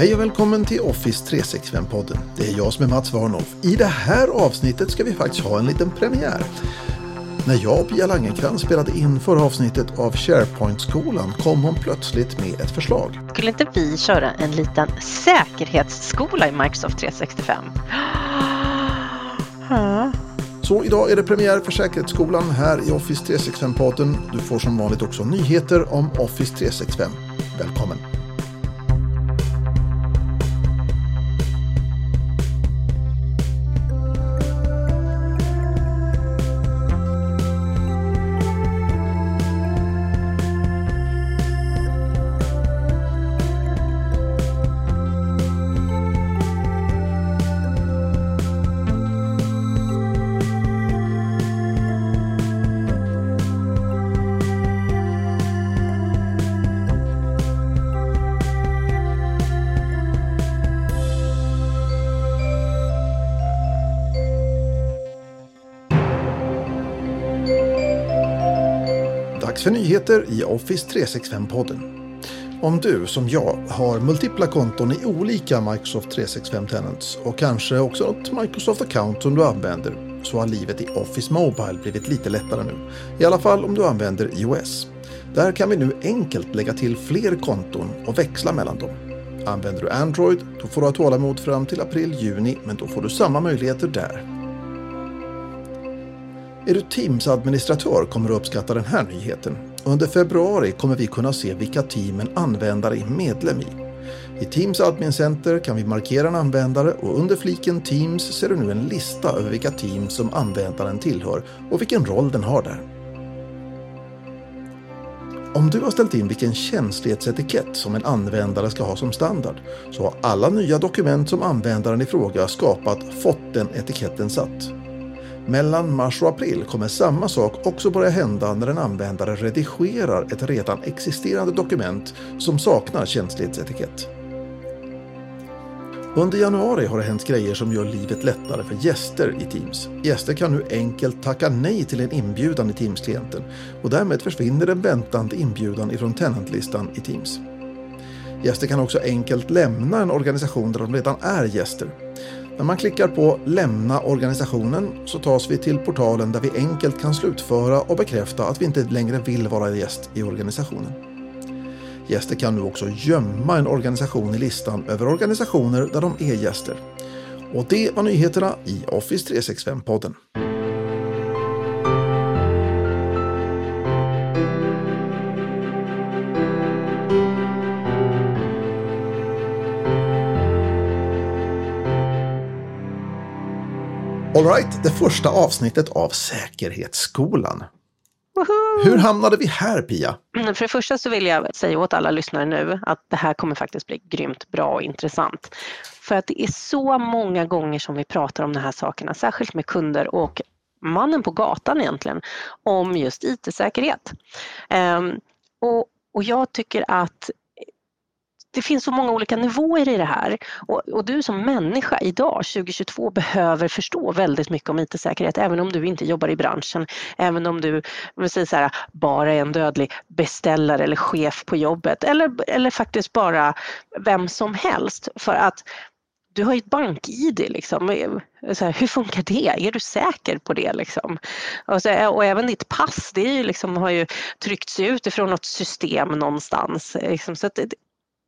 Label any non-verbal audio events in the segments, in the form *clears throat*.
Hej och välkommen till Office 365-podden. Det är jag som är Mats Warnhoff. I det här avsnittet ska vi faktiskt ha en liten premiär. När jag och Pia Langenkrans spelade in förra avsnittet av SharePoint-skolan kom hon plötsligt med ett förslag. Skulle inte vi köra en liten säkerhetsskola i Microsoft 365? *gasps* Så idag är det premiär för Säkerhetsskolan här i Office 365-podden. Du får som vanligt också nyheter om Office 365. Välkommen! Nyheter i Office 365-podden. Om du som jag har multipla konton i olika Microsoft 365 Tenants och kanske också något Microsoft Account som du använder så har livet i Office Mobile blivit lite lättare nu. I alla fall om du använder iOS. Där kan vi nu enkelt lägga till fler konton och växla mellan dem. Använder du Android då får du ha tålamod fram till april-juni men då får du samma möjligheter där. Är du Teams-administratör kommer du uppskatta den här nyheten. Under februari kommer vi kunna se vilka team en användare är medlem i. I Teams Admin Center kan vi markera en användare och under fliken Teams ser du nu en lista över vilka team som användaren tillhör och vilken roll den har där. Om du har ställt in vilken känslighetsetikett som en användare ska ha som standard så har alla nya dokument som användaren i fråga skapat fått den etiketten satt. Mellan mars och april kommer samma sak också börja hända när en användare redigerar ett redan existerande dokument som saknar känslighetsetikett. Under januari har det hänt grejer som gör livet lättare för gäster i Teams. Gäster kan nu enkelt tacka nej till en inbjudan i Teams-klienten och därmed försvinner den väntande inbjudan ifrån tenantlistan i Teams. Gäster kan också enkelt lämna en organisation där de redan är gäster. När man klickar på Lämna organisationen så tas vi till portalen där vi enkelt kan slutföra och bekräfta att vi inte längre vill vara gäst i organisationen. Gäster kan nu också gömma en organisation i listan över organisationer där de är gäster. Och det var nyheterna i Office 365-podden. Alright, det första avsnittet av Säkerhetsskolan. Woho! Hur hamnade vi här Pia? Mm, För det första så vill jag säga åt alla lyssnare nu att det här kommer faktiskt bli grymt bra och intressant. För att det är så många gånger som vi pratar om de här sakerna, särskilt med kunder och mannen på gatan egentligen, om just IT-säkerhet. Ehm, och, och jag tycker att det finns så många olika nivåer i det här och, och, du som människa idag 2022 behöver förstå väldigt mycket om IT-säkerhet även om du inte jobbar i branschen, även om du vill säga så här, bara är en dödlig beställare eller chef på jobbet eller, eller faktiskt bara vem som helst för att du har ju ett bank-id liksom. Så här, hur funkar det? Är du säker på det liksom? Och, så, och även ditt pass, det är ju liksom, har ju tryckts ut ifrån något system någonstans. Liksom. Så att,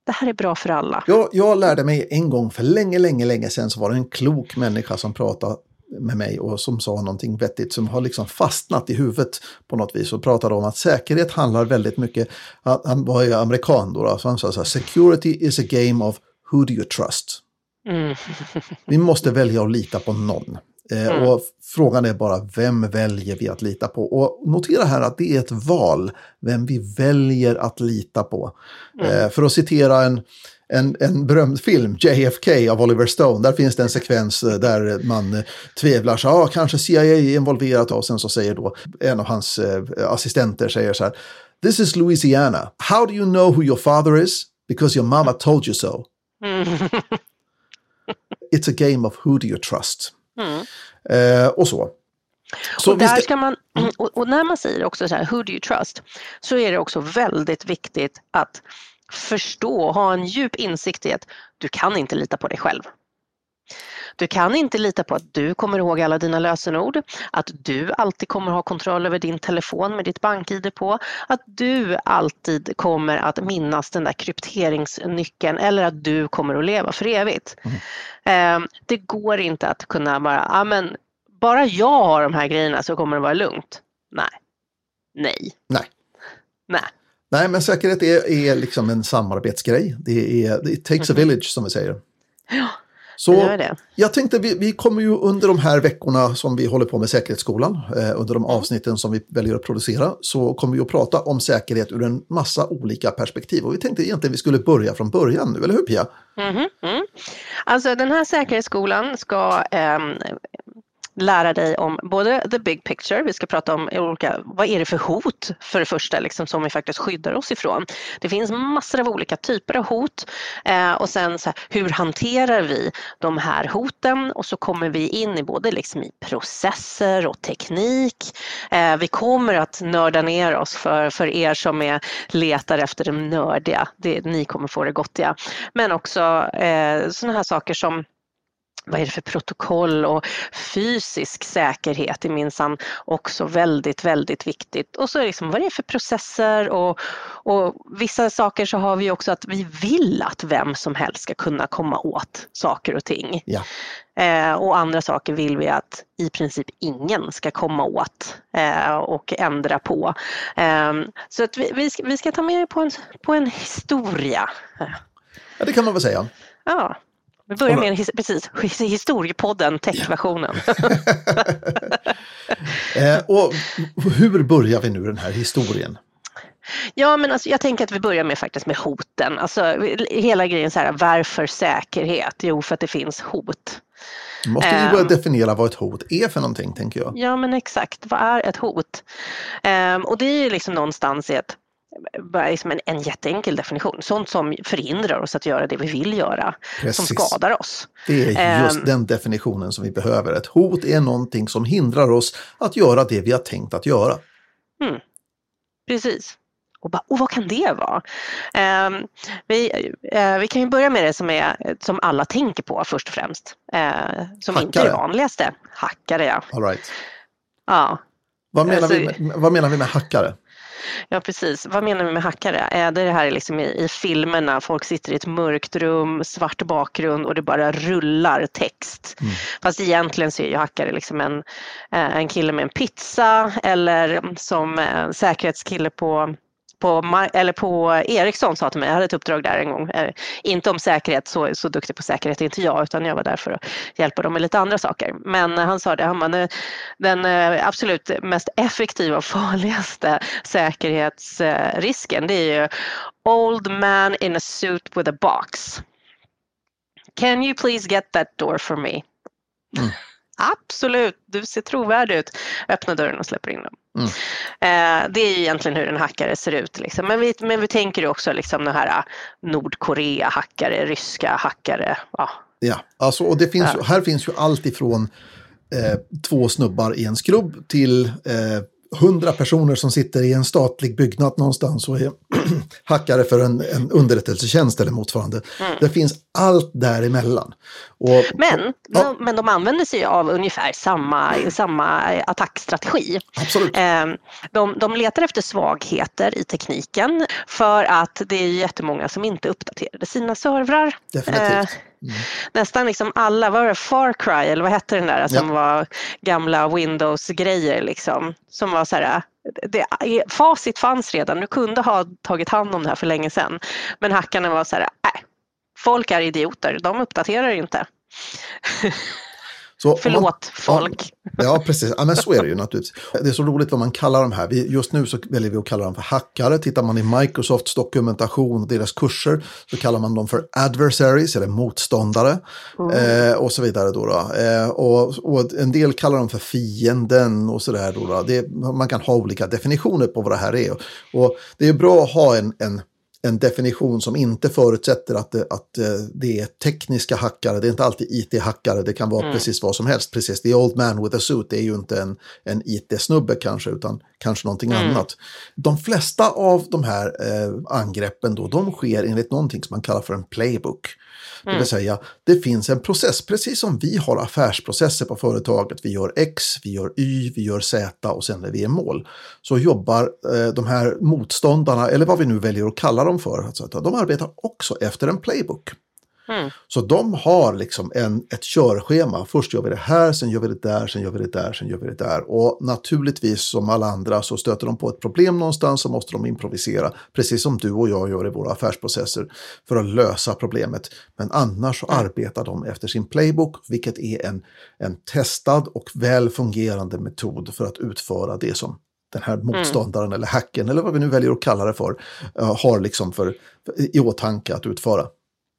det här är bra för alla. Jag, jag lärde mig en gång för länge, länge, länge sedan så var det en klok människa som pratade med mig och som sa någonting vettigt som har liksom fastnat i huvudet på något vis och pratade om att säkerhet handlar väldigt mycket, han var ju amerikan då, så han sa så här, security is a game of who do you trust? Mm. Vi måste välja att lita på någon. Mm. Och frågan är bara vem väljer vi att lita på? Och notera här att det är ett val, vem vi väljer att lita på. Mm. För att citera en, en, en berömd film, JFK av Oliver Stone, där finns det en sekvens där man tvivlar, så ah, kanske CIA är involverat och sen så säger då en av hans assistenter säger så här, This is Louisiana. How do you know who your father is? Because your mama told you so. Mm. *laughs* It's a game of who do you trust? Mm. Eh, och så. och, där ska man, och, och, när man säger också så här, who do you trust? Så är det också väldigt viktigt att förstå, ha en djup insikt i att du kan inte lita på dig själv. Du kan inte lita på att du kommer ihåg alla dina lösenord, att du alltid kommer ha kontroll över din telefon med ditt bank-id på, att du alltid kommer att minnas den där krypteringsnyckeln eller att du kommer att leva för evigt. Mm. Det går inte att kunna bara, ja men bara jag har de här grejerna så kommer det vara lugnt. Nej. Nej. Nej. Nej. Nej, men säkerhet är, är liksom en samarbetsgrej. Det är, it takes a mhm. village som vi säger. Ja, så det det. jag tänkte vi, vi kommer ju under de här veckorna som vi håller på med Säkerhetsskolan, eh, under de mm. avsnitten som vi väljer att producera, så kommer vi att prata om säkerhet ur en massa olika perspektiv. Och vi tänkte egentligen vi skulle börja från början nu, eller hur Pia? Mm -hmm. Alltså den här Säkerhetsskolan ska eh, lära dig om både the big picture, vi ska prata om olika, vad är det för hot för det första liksom, som vi faktiskt skyddar oss ifrån. Det finns massor av olika typer av hot eh, och sen så här, hur hanterar vi de här hoten och så kommer vi in i både liksom i processer och teknik. Eh, vi kommer att nörda ner oss för, för er som är, letar efter det nördiga, det, ni kommer få det gottiga. Men också eh, sådana här saker som vad är det för protokoll och fysisk säkerhet är minsann också väldigt, väldigt viktigt. Och så liksom vad det är för processer och, och vissa saker så har vi också att vi vill att vem som helst ska kunna komma åt saker och ting. Ja. Eh, och andra saker vill vi att i princip ingen ska komma åt eh, och ändra på. Eh, så att vi, vi, ska, vi ska ta med er på en, på en historia. Ja, det kan man väl säga. Ja. Vi börjar med his precis, historiepodden, techversionen. *laughs* eh, och hur börjar vi nu den här historien? Ja, men alltså, jag tänker att vi börjar med faktiskt med hoten. Alltså, hela grejen så här, varför säkerhet? Jo, för att det finns hot. Måste vi börja um, definiera vad ett hot är för någonting, tänker jag. Ja, men exakt. Vad är ett hot? Um, och det är ju liksom någonstans i ett liksom en, en jätteenkel definition. Sånt som förhindrar oss att göra det vi vill göra, Precis. som skadar oss. Det är just um, den definitionen som vi behöver. Ett hot är någonting som hindrar oss att göra det vi har tänkt att göra. Mm. Precis. Och, bara, och vad kan det vara? Um, vi, uh, vi kan ju börja med det som, är, som alla tänker på först och främst. Uh, som Hackare. inte är det vanligaste. Hackare, ja. All right. Ja. Vad menar, alltså, vi med, vad menar vi med hackare? Ja precis, vad menar vi med hackare? Är det det här liksom i, i filmerna, folk sitter i ett mörkt rum, svart bakgrund och det bara rullar text. Mm. Fast egentligen så är ju hackare liksom en, eh, en kille med en pizza eller som säkerhetskille på på, eller på Ericsson sa till mig, jag hade ett uppdrag där en gång, eh, inte om säkerhet, så, så duktig på säkerhet är inte jag, utan jag var där för att hjälpa dem med lite andra saker. Men han sa det, han bara, den eh, absolut mest effektiva och *laughs* farligaste säkerhetsrisken, det är ju old man in a suit with a box. Can you please get that door for me? Mm. Absolut, du ser trovärdig ut. Öppna dörren och släpper in dem. Mm. Eh, det är ju egentligen hur en hackare ser ut. Liksom. Men, vi, men vi tänker också liksom det här äh, Nordkorea-hackare, ryska hackare. Ja, ja alltså, och det finns, ja. här finns ju allt ifrån eh, två snubbar i en skrubb till eh, hundra personer som sitter i en statlig byggnad någonstans och är *clears throat* hackare för en, en underrättelsetjänst eller motsvarande. Mm. Det finns allt däremellan. Och, men, ja. men de använder sig av ungefär samma, samma attackstrategi. Absolut. Ehm, de, de letar efter svagheter i tekniken för att det är jättemånga som inte uppdaterade sina servrar. Definitivt. Mm. Nästan liksom alla, vad var det, Far Cry eller vad hette den där som ja. var gamla Windows-grejer liksom. Som var så här, det, facit fanns redan, du kunde ha tagit hand om det här för länge sedan. Men hackarna var så här, nej, folk är idioter, de uppdaterar inte. *laughs* Så Förlåt man, folk. Ja, precis. Ja, men så är det ju naturligtvis. Det är så roligt vad man kallar de här. Vi, just nu så väljer vi att kalla dem för hackare. Tittar man i Microsofts dokumentation och deras kurser så kallar man dem för adversaries, eller motståndare. Mm. Eh, och så vidare. Då, då. Eh, och, och, en del kallar dem för fienden och så där. Då, då. Det, man kan ha olika definitioner på vad det här är. Och det är bra att ha en, en en definition som inte förutsätter att det, att eh, det är tekniska hackare. Det är inte alltid IT-hackare, det kan vara mm. precis vad som helst. Precis, the old man with a suit det är ju inte en, en IT-snubbe kanske, utan kanske någonting mm. annat. De flesta av de här eh, angreppen då, de sker enligt någonting som man kallar för en playbook. Det vill mm. säga, det finns en process, precis som vi har affärsprocesser på företaget. Vi gör X, vi gör Y, vi gör Z och sen är vi i mål. Så jobbar eh, de här motståndarna, eller vad vi nu väljer att kalla dem för, alltså, de arbetar också efter en playbook. Mm. Så de har liksom en, ett körschema. Först gör vi det här, sen gör vi det där, sen gör vi det där, sen gör vi det där. Och naturligtvis som alla andra så stöter de på ett problem någonstans så måste de improvisera. Precis som du och jag gör i våra affärsprocesser för att lösa problemet. Men annars så mm. arbetar de efter sin playbook, vilket är en, en testad och väl fungerande metod för att utföra det som den här motståndaren mm. eller hacken eller vad vi nu väljer att kalla det för, uh, har liksom för, för, i åtanke att utföra.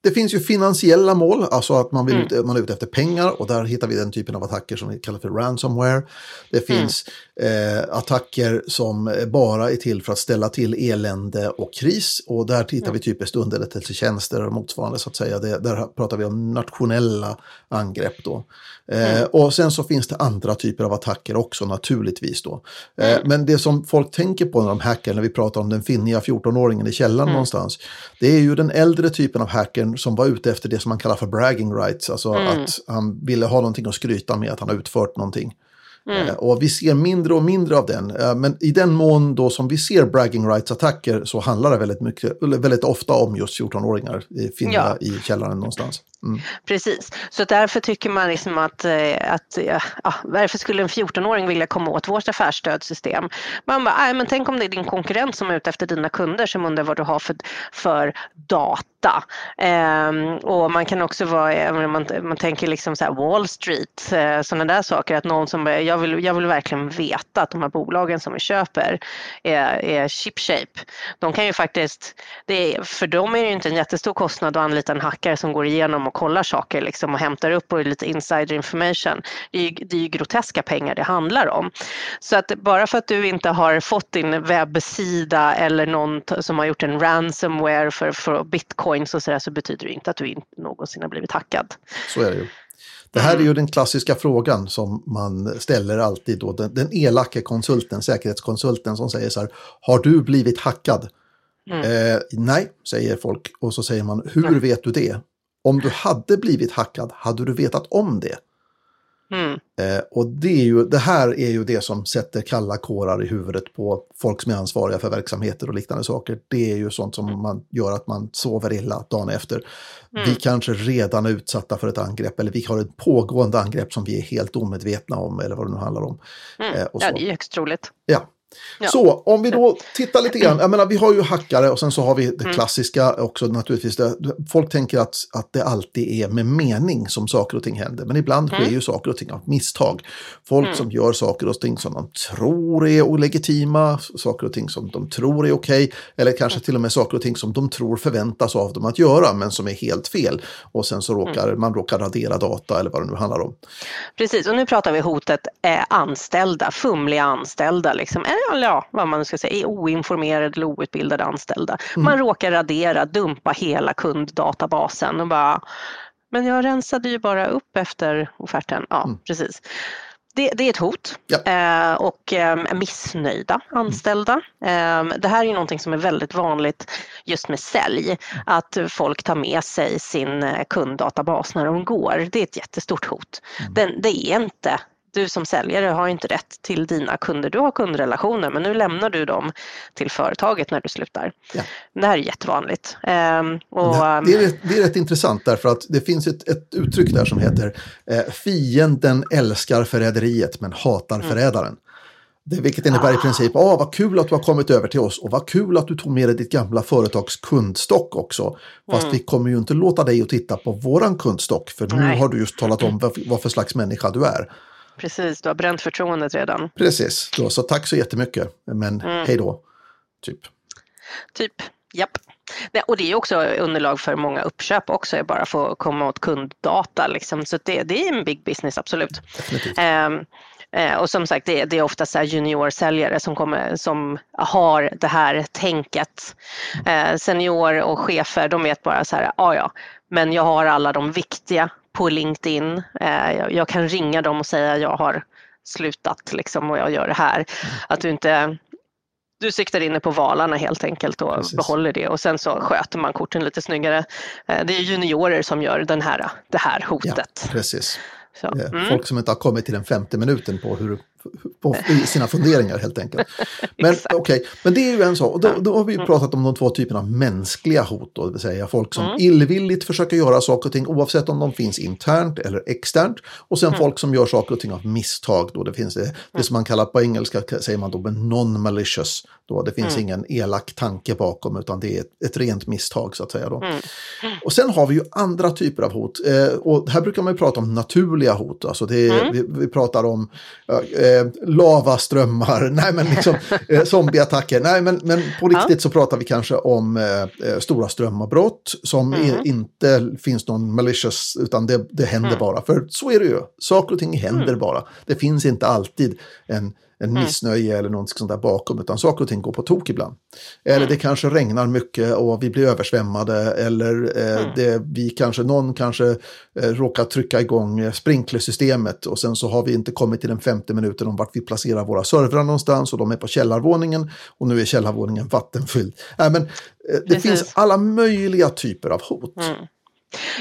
Det finns ju finansiella mål, alltså att man, vill, mm. man är ute efter pengar och där hittar vi den typen av attacker som vi kallar för ransomware. Det mm. finns. Eh, attacker som bara är till för att ställa till elände och kris och där hittar mm. vi typiskt underrättelsetjänster och motsvarande så att säga. Det, där pratar vi om nationella angrepp då. Eh, mm. och sen så finns det andra typer av attacker också naturligtvis då. Eh, mm. men det som folk tänker på när de hackar, när vi pratar om den finniga 14-åringen i källaren någonstans, det är ju den äldre typen av hacken som var ute efter det som man kallar för bragging rights, alltså mm. att han ville ha någonting att skryta med, att han har utfört någonting. Mm. Eh, och vi ser mindre och mindre av den. Eh, men i den mån då som vi ser bragging rights-attacker så handlar det väldigt, mycket, väldigt ofta om just 14-åringar finna ja. i källaren någonstans. Mm. Precis, så därför tycker man liksom att, eh, att ja, varför skulle en 14-åring vilja komma åt vårt affärsstödssystem? Man bara, men tänk om det är din konkurrent som är ute efter dina kunder som undrar vad du har för, för data. Ehm, och man kan också vara, man, man tänker liksom så Wall Street, eh, sådana där saker, att någon som, jag vill, jag vill verkligen veta att de här bolagen som vi köper är, är chipshape. De kan ju faktiskt, det är, för dem är det ju inte en jättestor kostnad att anlita en hackare som går igenom och kollar saker liksom och hämtar upp och lite insider information. Det är, ju, det är ju groteska pengar det handlar om. Så att bara för att du inte har fått din webbsida eller någon som har gjort en ransomware för, för bitcoins och sådär så betyder det inte att du inte någonsin har blivit hackad. Så är det ju. Det här är ju den klassiska frågan som man ställer alltid då. Den, den elake konsulten, säkerhetskonsulten som säger så här, har du blivit hackad? Mm. Eh, nej, säger folk. Och så säger man, hur mm. vet du det? Om du hade blivit hackad, hade du vetat om det? Mm. Eh, och det, är ju, det här är ju det som sätter kalla kårar i huvudet på folk som är ansvariga för verksamheter och liknande saker. Det är ju sånt som man gör att man sover illa dagen efter. Mm. Vi kanske redan är utsatta för ett angrepp eller vi har ett pågående angrepp som vi är helt omedvetna om eller vad det nu handlar om. Mm. Eh, ja, det är högst troligt. Ja, Ja. Så om vi då tittar lite grann, jag menar vi har ju hackare och sen så har vi det mm. klassiska också naturligtvis. Det, folk tänker att, att det alltid är med mening som saker och ting händer, men ibland mm. sker ju saker och ting av misstag. Folk mm. som gör saker och ting som de tror är olegitima, saker och ting som de tror är okej, okay, eller kanske mm. till och med saker och ting som de tror förväntas av dem att göra, men som är helt fel. Och sen så råkar mm. man råkar radera data eller vad det nu handlar om. Precis, och nu pratar vi hotet eh, anställda, fumliga anställda, liksom ja, vad man ska säga, oinformerade eller outbildade anställda. Mm. Man råkar radera, dumpa hela kunddatabasen och bara, men jag rensade ju bara upp efter offerten. Ja, mm. precis. Det, det, är ett hot ja. eh, och eh, missnöjda anställda. Eh, det här är någonting som är väldigt vanligt just med sälj, att folk tar med sig sin eh, kunddatabas när de går. Det är ett jättestort hot. Mm. Den, det är inte du som säljare har inte rätt till dina kunder. Du har kundrelationer men nu lämnar du dem till företaget när du slutar. Ja. Det här är jättevanligt. Ehm, och, det, är rätt, det är rätt intressant därför att det finns ett, ett uttryck där som heter eh, fienden älskar förräderiet men hatar mm. förrädaren. Det, vilket innebär ah. i princip, ah, vad kul att du har kommit över till oss och vad kul att du tog med dig ditt gamla företags kundstock också. Fast mm. vi kommer ju inte låta dig att titta på våran kundstock för nu Nej. har du just talat om vad, vad för slags människa du är. Precis, du har bränt förtroendet redan. Precis, då, så tack så jättemycket. Men mm. hej då. Typ. Typ, japp. Och det är också underlag för många uppköp också, bara för att komma åt kunddata. Liksom. Så det, det är en big business, absolut. Um, Eh, och som sagt, det, är, det är ofta så juniorsäljare som, kommer, som har det här tänket. Eh, senior och chefer, de vet bara så här, ja ja, men jag har alla de viktiga på LinkedIn. Eh, jag, kan ringa dem och säga jag har slutat liksom och jag gör det här. Att du inte du siktar in dig på valarna helt enkelt och Precis. behåller det och sen så sköter man korten lite snyggare. Eh, det är juniorer som gör den här, det här hotet. Ja, precis. Mm. Folk som inte har kommit till den femte minuten på hur på sina funderingar helt enkelt. *laughs* Men okay, men det är ju en sak. Och då, då har vi mm. pratat om de två typerna av mänskliga hot. Då, det vill säga folk som mm. illvilligt försöker göra saker och ting oavsett om de finns internt eller externt. Och sen mm. folk som gör saker och ting av misstag. Då. Det finns det, det mm. som man kallar på engelska säger man då non-malicious. Då. Det finns mm. ingen elak tanke bakom utan det är ett, ett rent misstag så att säga. Då. Mm. Och sen har vi ju andra typer av hot. Eh, och här brukar man ju prata om naturliga hot. Alltså det är, vi, vi, pratar om eh, eh, lavaströmmar, *laughs* nej men liksom eh, zombieattacker. Nej men, men på riktigt ja. så pratar vi kanske om eh, eh stora strömavbrott som mm. är, inte finns någon malicious utan det, det händer mm. bara. För så är det ju, saker och ting händer mm. bara. Det finns inte alltid en en mm. missnöje eller något sånt där bakom, utan saker och ting går på tok ibland. Eller mm. det kanske regnar mycket och vi blir översvämmade eller eh, mm. det, vi kanske, någon kanske eh, råkar trycka igång eh, sprinklersystemet och sen så har vi inte kommit till den femte minuten om vart vi placerar våra servrar någonstans och de är på källarvåningen och nu är källarvåningen vattenfylld. Äh, men, eh, det Precis. finns alla möjliga typer av hot. Mm.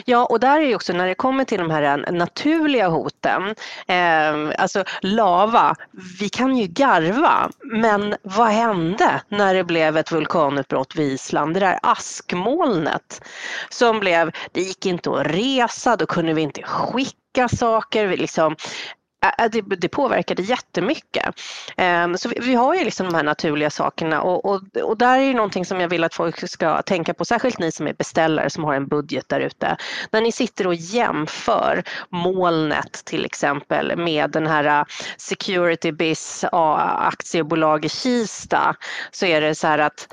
Ja, och där är ju också när det kommer till de här eh, naturliga hoten, eh, alltså lava, vi kan ju garva, men vad hände när det blev ett vulkanutbrott vid Island? Det där askmolnet som blev, det gick inte att resa, då kunde vi inte skicka saker, vi liksom, det, det påverkade jättemycket. Ehm, så vi, vi, har ju liksom de här naturliga sakerna och, och, och där är ju någonting som jag vill att folk ska tänka på, särskilt ni som är beställare som har en budget där ute. När ni sitter och jämför molnet till exempel med den här Security Biz aktiebolag i Kista så är det så här att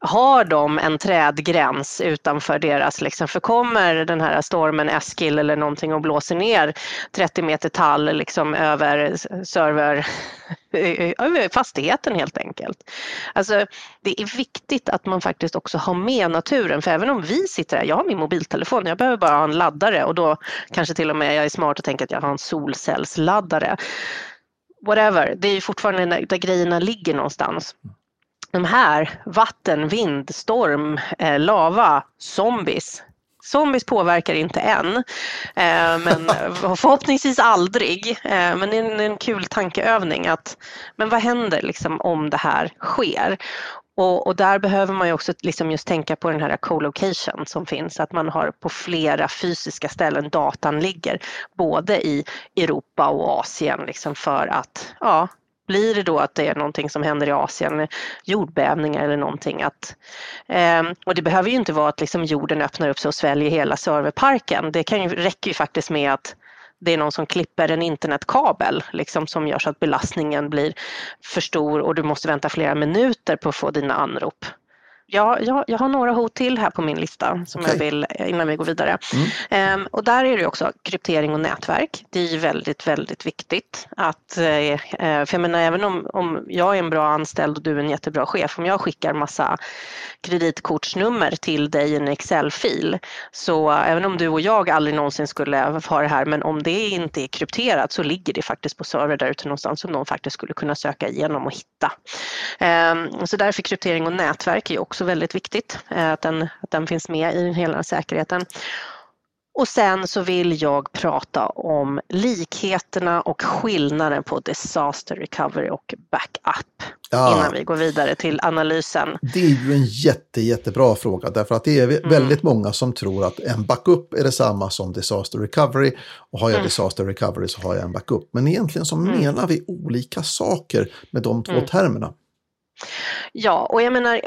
har de en trädgräns utanför deras, liksom, för kommer den här stormen Eskil eller någonting och blåser ner 30 meter tall liksom, över server, *laughs* över fastigheten helt enkelt. Alltså, det är viktigt att man faktiskt också har med naturen, för även om vi sitter här, jag har min mobiltelefon, jag behöver bara ha en laddare och då kanske till och med jag är smart och tänker att jag har en solcellsladdare. Whatever, det är ju fortfarande där grejerna ligger någonstans de här, vatten, vind, storm, eh, lava, zombies. Zombies påverkar inte än, eh, men *laughs* förhoppningsvis aldrig. Eh, men det är en, en, kul tankeövning att, men vad händer liksom om det här sker? Och, och, där behöver man ju också liksom just tänka på den här co-location som finns, att man har på flera fysiska ställen datan ligger, både i Europa och Asien liksom för att ja, blir det då att det är någonting som händer i Asien, jordbävningar eller någonting. Att, eh, och det behöver ju inte vara att liksom jorden öppnar upp sig och sväljer hela serverparken. Det kan ju, räcker ju faktiskt med att det är någon som klipper en internetkabel liksom, som gör så att belastningen blir för stor och du måste vänta flera minuter på att få dina anrop. Ja, jag, jag har några hot till här på min lista som okay. jag vill innan vi går vidare. Mm. Um, och där är det också kryptering och nätverk. Det är väldigt, väldigt viktigt att, uh, för jag menar även om, om jag är en bra anställd och du är en jättebra chef, om jag skickar massa kreditkortsnummer till dig i en Excel-fil, så uh, även om du och jag aldrig någonsin skulle ha det här, men om det inte är krypterat så ligger det faktiskt på server där ute någonstans som någon faktiskt skulle kunna söka igenom och hitta. Um, så därför kryptering och nätverk är också också väldigt viktigt, eh, att den, att den finns med i hela säkerheten. Och sen så vill jag prata om likheterna och skillnaden på disaster recovery och backup ja. innan vi går vidare till analysen. Det är ju en jätte, jättebra fråga därför att det är mm. väldigt många som tror att en backup är detsamma som disaster recovery och har jag mm. disaster recovery så har jag en backup. Men egentligen så mm. menar vi olika saker med de två mm. termerna. Ja, och jag menar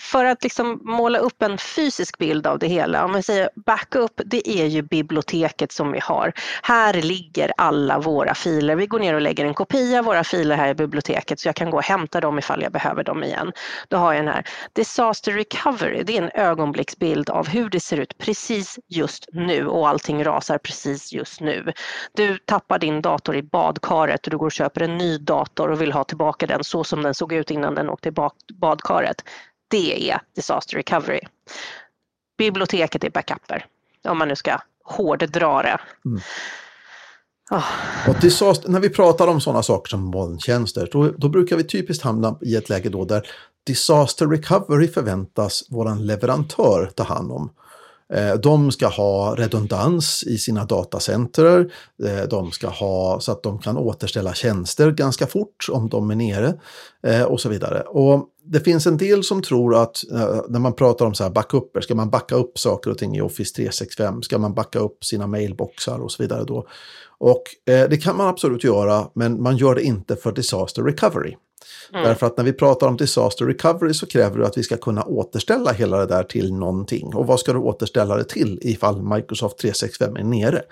för att liksom måla upp en fysisk bild av det hela, om vi säger backup, det är ju biblioteket som vi har. Här ligger alla våra filer. Vi går ner och lägger en kopia av våra filer här i biblioteket så jag kan gå och hämta dem ifall jag behöver dem igen. Då har jag den här. Disaster recovery, det är en ögonblicksbild av hur det ser ut precis just nu och allting rasar precis just nu. Du tappar din dator i badkaret och du går och köper en ny dator och vill ha tillbaka den så som den såg ut innan den åkte i badkaret. Det är disaster recovery. Biblioteket är backuper, om man nu ska hårddra det. Mm. Oh. Disaster, när vi pratar om sådana saker som molntjänster, då, då, brukar vi typiskt hamna i ett läge då där disaster recovery förväntas vår leverantör ta hand om. Eh, de ska ha redundans i sina datacenter. Eh, de ska ha så att de kan återställa tjänster ganska fort om de är nere eh, och så vidare. Och det finns en del som tror att när man pratar om så här backuper, ska man backa upp saker och ting i Office 365? Ska man backa upp sina mailboxar och så vidare då? Och det kan man absolut göra, men man gör det inte för disaster recovery. Mm. Därför att när vi pratar om disaster recovery så kräver det att vi ska kunna återställa hela det där till någonting. Och vad ska du återställa det till ifall Microsoft 365 är nere?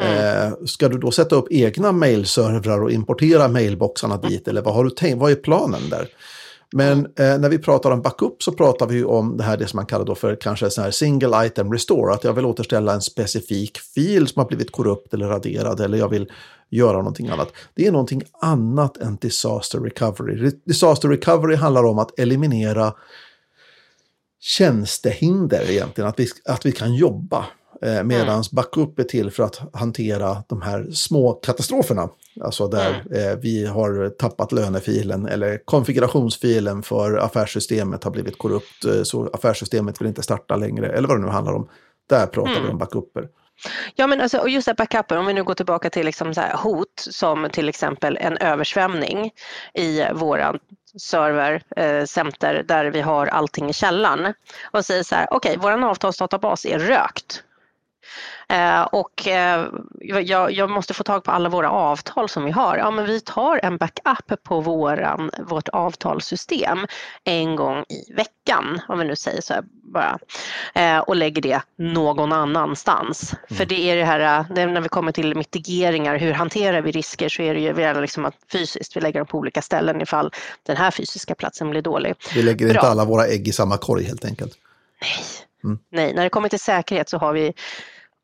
Mm. Eh, ska du då sätta upp egna mailservrar och importera mailboxarna mm. dit? Eller vad har du tänkt? Vad är planen där? Men eh, när vi pratar om backup så pratar vi om det här det som man kallar då för kanske sån här single item restore. Att jag vill återställa en specifik fil som har blivit korrupt eller raderad eller jag vill göra någonting annat. Det är någonting annat än disaster recovery. Disaster recovery handlar om att eliminera tjänstehinder egentligen, att vi, att vi kan jobba. Eh, Medan mm. backup är till för att hantera de här små katastroferna. Alltså där mm. eh, vi har tappat lönefilen eller konfigurationsfilen för affärssystemet har blivit korrupt eh, så affärssystemet vill inte starta längre eller vad det nu handlar om. Där pratar mm. vi om backuper. Ja men alltså, och just det backupen, om vi nu går tillbaka till liksom hot som till exempel en översvämning i våran server, eh, center där vi har allting i källaren och säger så här, okej okay, våran avtalsdatabas är rökt. Eh, och eh, jag, jag, måste få tag på alla våra avtal som vi har. Ja, men vi tar en backup på våran, vårt avtalssystem en gång i veckan, om vi nu säger så bara, eh, och lägger det någon annanstans. Mm. För det är det här, det är när vi kommer till mitigeringar, hur hanterar vi risker så är det ju liksom att fysiskt, vi lägger dem på olika ställen ifall den här fysiska platsen blir dålig. Vi lägger Bra. inte alla våra ägg i samma korg helt enkelt. Nej. Mm. Nej, när det kommer till säkerhet så har vi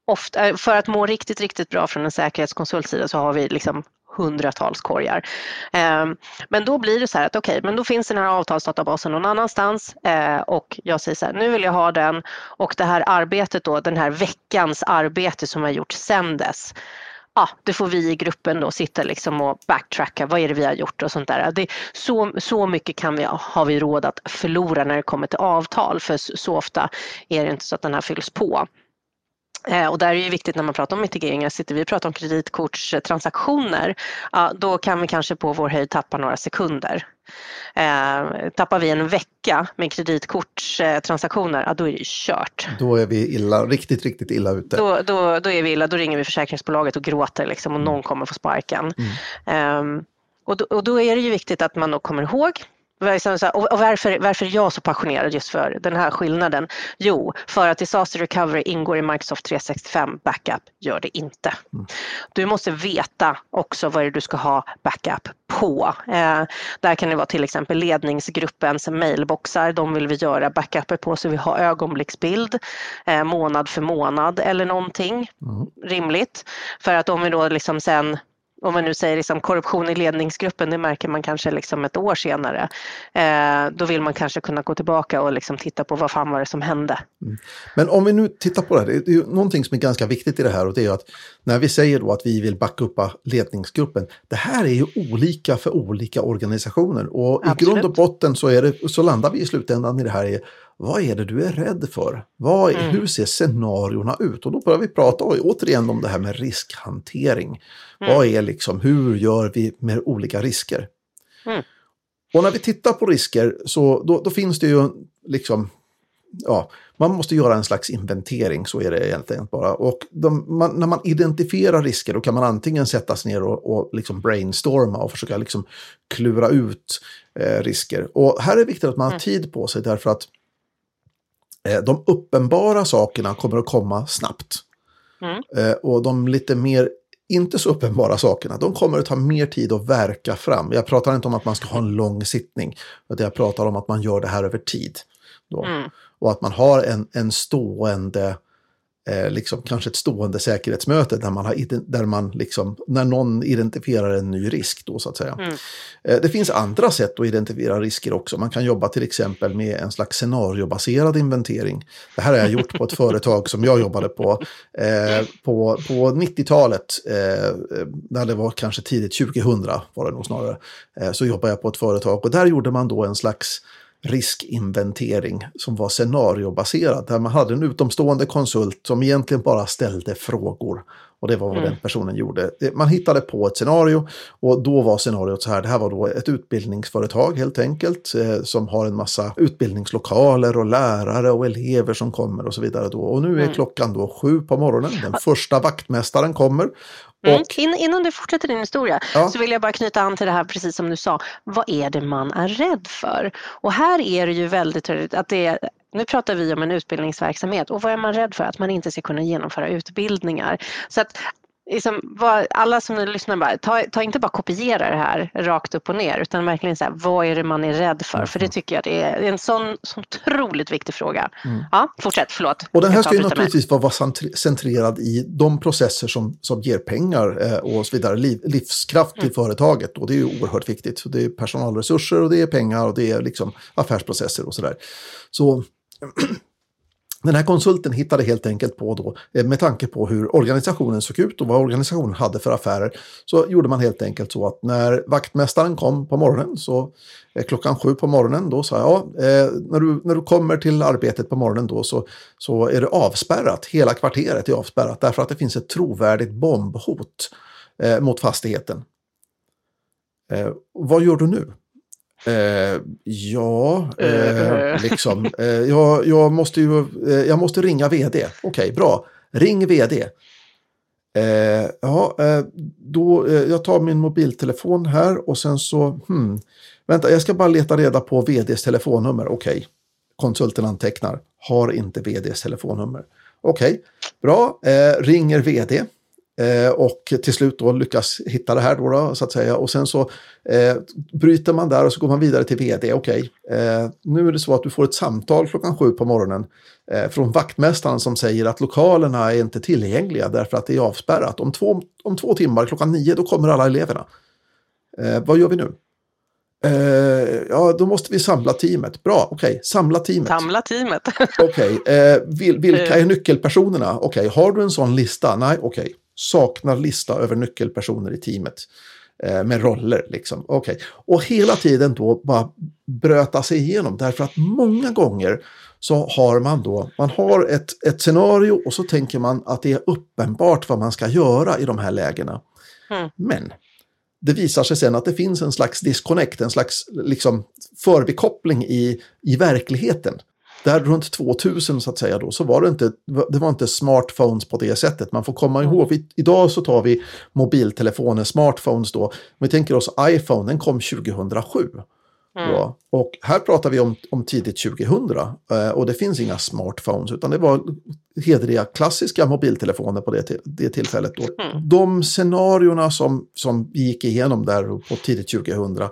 ofta, eh, för att må riktigt, riktigt bra från en säkerhetskonsultsida så har vi liksom hundratals korgar. Ehm, men då blir det så här att okej, okay, men då finns den här avtalsdatabasen någon annanstans eh, och jag säger så här, nu vill jag ha den och det här arbetet då, den här veckans arbete som har gjorts sedan dess, ja, det får vi i gruppen då sitta liksom och backtracka, vad är det vi har gjort och sånt där. Det, så, så mycket kan vi, har vi råd att förlora när det kommer till avtal för så ofta är det inte så att den här fylls på. Eh, och där är det viktigt när man pratar om mitigeringar, sitter vi och pratar om kreditkortstransaktioner, då kan vi kanske på vår höjd tappa några sekunder. Eh, tappar vi en vecka med kreditkortstransaktioner, då är det kört. Då är vi illa, riktigt, riktigt illa ute. Då, då, då är vi illa, då ringer vi försäkringsbolaget och gråter liksom, och någon kommer få sparken. Mm. Eh, och, då, och då är det ju viktigt att man då kommer ihåg och varför, varför är jag så passionerad just för den här skillnaden? Jo, för att disaster recovery ingår i Microsoft 365, backup gör det inte. Mm. Du måste veta också vad det är du ska ha backup på. Eh, där kan det vara till exempel ledningsgruppens mailboxar, de vill vi göra backuper på så vi har ögonblicksbild eh, månad för månad eller någonting mm. rimligt. För att om vi då liksom sen om man nu säger liksom korruption i ledningsgruppen, det märker man kanske liksom ett år senare. Eh, då vill man kanske kunna gå tillbaka och liksom titta på vad fan var det som hände. Mm. Men om vi nu tittar på det här, det är ju någonting som är ganska viktigt i det här och det är att när vi säger då att vi vill backa upp ledningsgruppen, det här är ju olika för olika organisationer och Absolut. i grund och botten så, är det, så landar vi i slutändan i det här vad är det du är rädd för? Vad, mm. Hur ser scenarierna ut? Och då börjar vi prata återigen om det här med riskhantering. Mm. Vad är liksom, hur gör vi med olika risker? Mm. Och när vi tittar på risker så då, då finns det ju liksom, ja, man måste göra en slags inventering, så är det egentligen bara. Och de, man, när man identifierar risker då kan man antingen sätta sig ner och, och liksom brainstorma och försöka liksom klura ut eh, risker. Och här är det viktigt att man har mm. tid på sig därför att de uppenbara sakerna kommer att komma snabbt. Mm. Eh, och de lite mer inte så uppenbara sakerna, de kommer att ta mer tid att verka fram. Jag pratar inte om att man ska ha en lång sittning, utan jag pratar om att man gör det här över tid. Mm. Och att man har en, en stående eh, liksom kanske ett stående säkerhetsmöte där man, har, där man liksom, när någon identifierar en ny risk då så att säga. Mm. Eh, det finns andra sätt att identifiera risker också. Man kan jobba till exempel med en slags scenariobaserad inventering. Det här har jag gjort på ett *laughs* företag som jag jobbade på eh, på, på 90-talet. Eh, när det var kanske tidigt 2000 var det nog snarare. Eh, så jobbade jag på ett företag och där gjorde man då en slags riskinventering som var scenariobaserad. Där man hade en utomstående konsult som egentligen bara ställde frågor. Och det var vad mm. den personen gjorde. Man hittade på ett scenario och då var scenariot så här. Det här var då ett utbildningsföretag helt enkelt eh, som har en massa utbildningslokaler och lärare och elever som kommer och så vidare. Då. Och nu är mm. klockan då sju på morgonen. Den första vaktmästaren kommer Mm. In, innan du fortsätter din historia ja. så vill jag bara knyta an till det här precis som du sa. Vad är det man är rädd för? Och här är det ju väldigt tydligt att det är nu pratar vi om en utbildningsverksamhet och vad är man rädd för? Att man inte ska kunna genomföra utbildningar. Så att liksom, vad, alla som lyssnar, bara, ta, ta, inte bara kopiera det här rakt upp och ner utan verkligen så här, vad är det man är rädd för? För det tycker jag det är en sån, sån otroligt viktig fråga. Mm. Ja, fortsätt, förlåt. Och den här ska ju naturligtvis vara centrerad i de processer som, som ger pengar eh, och så vidare, liv, livskraft till mm. företaget. Och det är ju oerhört viktigt. Så det är personalresurser och det är pengar och det är liksom affärsprocesser och sådär. Så *clears throat* Den här konsulten hittade helt enkelt på då, eh, med tanke på hur organisationen såg ut och vad organisationen hade för affärer, så gjorde man helt enkelt så att när vaktmästaren kom på morgonen, så eh, klockan sju på morgonen, då sa jag, ja, eh, när, du, när du kommer till arbetet på morgonen då så, så är det avspärrat, hela kvarteret är avspärrat därför att det finns ett trovärdigt bombhot eh, mot fastigheten. Eh, vad gör du nu? Eh, ja, eh, *laughs* liksom. Eh, jag, jag, måste ju, eh, jag måste ringa vd. Okej, okay, bra. Ring vd. Eh, ja, eh, då, jag tar min mobiltelefon här och sen så, hmm, vänta, jag ska bara leta reda på vds telefonnummer. Okej, okay. konsulten antecknar, har inte vds telefonnummer. Okej, okay. bra, ringer vd. Eh, och till slut då lyckas hitta det här då, då så att säga. Och sen så eh, bryter man där och så går man vidare till vd. Okej, okay. eh, nu är det så att du får ett samtal klockan sju på morgonen eh, från vaktmästaren som säger att lokalerna är inte tillgängliga därför att det är avspärrat. Om två, om två timmar klockan nio då kommer alla eleverna. Eh, vad gör vi nu? Ja, då måste vi samla teamet. Bra, okej, okay. samla teamet. Samla teamet. okej, okay. vil, vilka är nyckelpersonerna? Okej, har du en sån lista? Nej, okej saknar lista över nyckelpersoner i teamet eh, med roller. Liksom. Okay. Och hela tiden då bara bröta sig igenom därför att många gånger så har man då, man har ett, ett scenario och så tänker man att det är uppenbart vad man ska göra i de här lägena. Mm. Men det visar sig sen att det finns en slags disconnect, en slags liksom förbikoppling i, i verkligheten där runt 2000 så att säga då, så var det inte, det var inte smartphones på det sättet. Man får komma mm. ihåg, vi, idag så tar vi mobiltelefoner, smartphones då. Om vi tänker oss iPhone, den kom 2007. Mm. Och här pratar vi om, om tidigt 2000 eh, och det finns inga smartphones utan det var hederliga klassiska mobiltelefoner på det, det tillfället. Då. Mm. De scenarierna som, som vi gick igenom där på tidigt 2000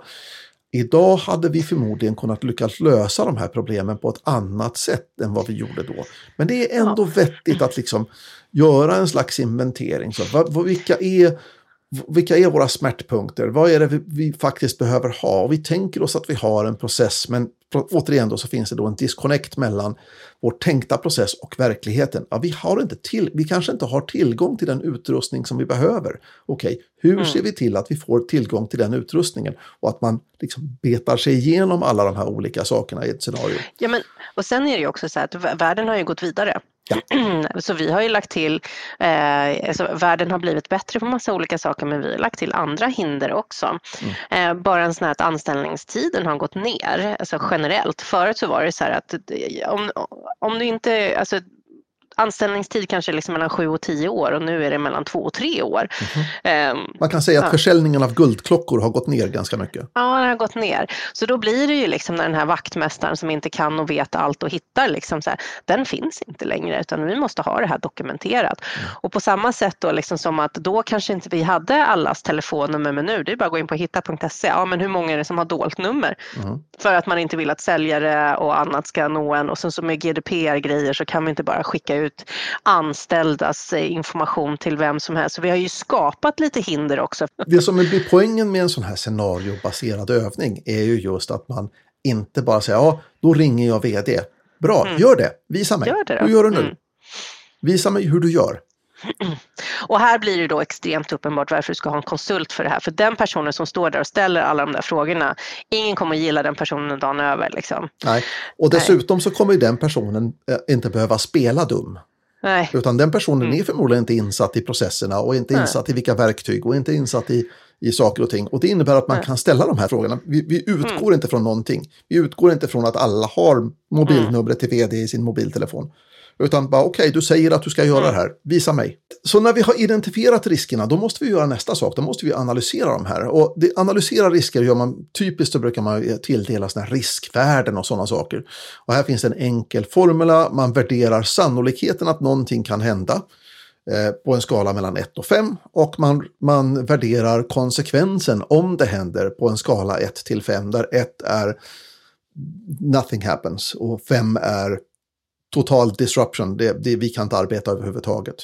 Idag hade vi förmodligen kunnat lyckas lösa de här problemen på ett annat sätt än vad vi gjorde då. Men det är ändå ja. vettigt att liksom göra en slags inventering. Så vad, vilka, är, vilka är våra smärtpunkter? Vad är det vi, vi, faktiskt behöver ha? Vi tänker oss att vi har en process, men återigen då så finns det då en disconnect mellan vår tänkta process och verkligheten. Ja, vi, har inte till, vi kanske inte har tillgång till den utrustning som vi behöver. Okej, hur mm. ser vi till att vi får tillgång till den utrustningen? Och att man liksom betar sig igenom alla de här olika sakerna i ett scenario. Ja, men, och sen är det ju också så att världen har ju gått vidare. Ja. *clears throat* Så vi har ju lagt till, eh, alltså världen har blivit bättre på massa olika saker men vi har lagt till andra hinder också. Mm. Eh, bara en sån här att anställningstiden har gått ner, alltså generellt. Förut så var det så här att om, om du inte, alltså anställningstid kanske liksom mellan sju och tio år och nu är det mellan två och tre år. Mm. Um, Man kan säga att ja. försäljningen av guldklockor har gått ner ganska mycket. Ja, den har gått ner. Så då blir det ju liksom när den här vaktmästaren som inte kan och vet allt och hittar, liksom så här, den finns inte längre utan vi måste ha det här dokumenterat. Mm. Och på samma sätt då liksom som att då kanske inte vi hade allas telefonnummer men nu det är bara att gå in på hitta.se. Ja, men hur många är det som har dolt nummer? Mm. För att man inte vill att säljare och annat ska nå en och sen så med GDPR-grejer så kan vi inte bara skicka ut ut anställdas information till vem som helst. Så vi har ju skapat lite hinder också. Det som blir poängen med en sån här scenariobaserad övning är ju just att man inte bara säger ja, då ringer jag vd. Bra, mm. gör det. Visa mig. Gör det Hur gör du nu? Mm. Visa mig hur du gör. *clears throat* Och här blir det då extremt uppenbart varför du ska ha en konsult för det här. För den personen som står där och ställer alla de där frågorna, ingen kommer att gilla den personen dagen över. Liksom. Nej, och dessutom Nej. så kommer den personen eh, inte behöva spela dum. Nej. Utan den personen mm. är förmodligen inte insatt i processerna och inte Nej. insatt i vilka verktyg och inte insatt i, i saker och ting. Och det innebär att man Nej. kan ställa de här frågorna. Vi, vi utgår mm. inte från någonting. Vi utgår inte från att alla har mobilnumret till vd i sin mobiltelefon. Utan bara okej, okay, du säger att du ska göra det här, visa mig. Så när vi har identifierat riskerna, då måste vi göra nästa sak, då måste vi analysera de här. Och det, analysera risker gör man, typiskt så brukar man tilldela sådana riskvärden och sådana saker. Och här finns en enkel formula, man värderar sannolikheten att någonting kan hända eh, på en skala mellan 1 och 5 och man, man värderar konsekvensen om det händer på en skala 1 till 5 där 1 är nothing happens och 5 är total disruption, det, det, vi kan inte arbeta överhuvudtaget.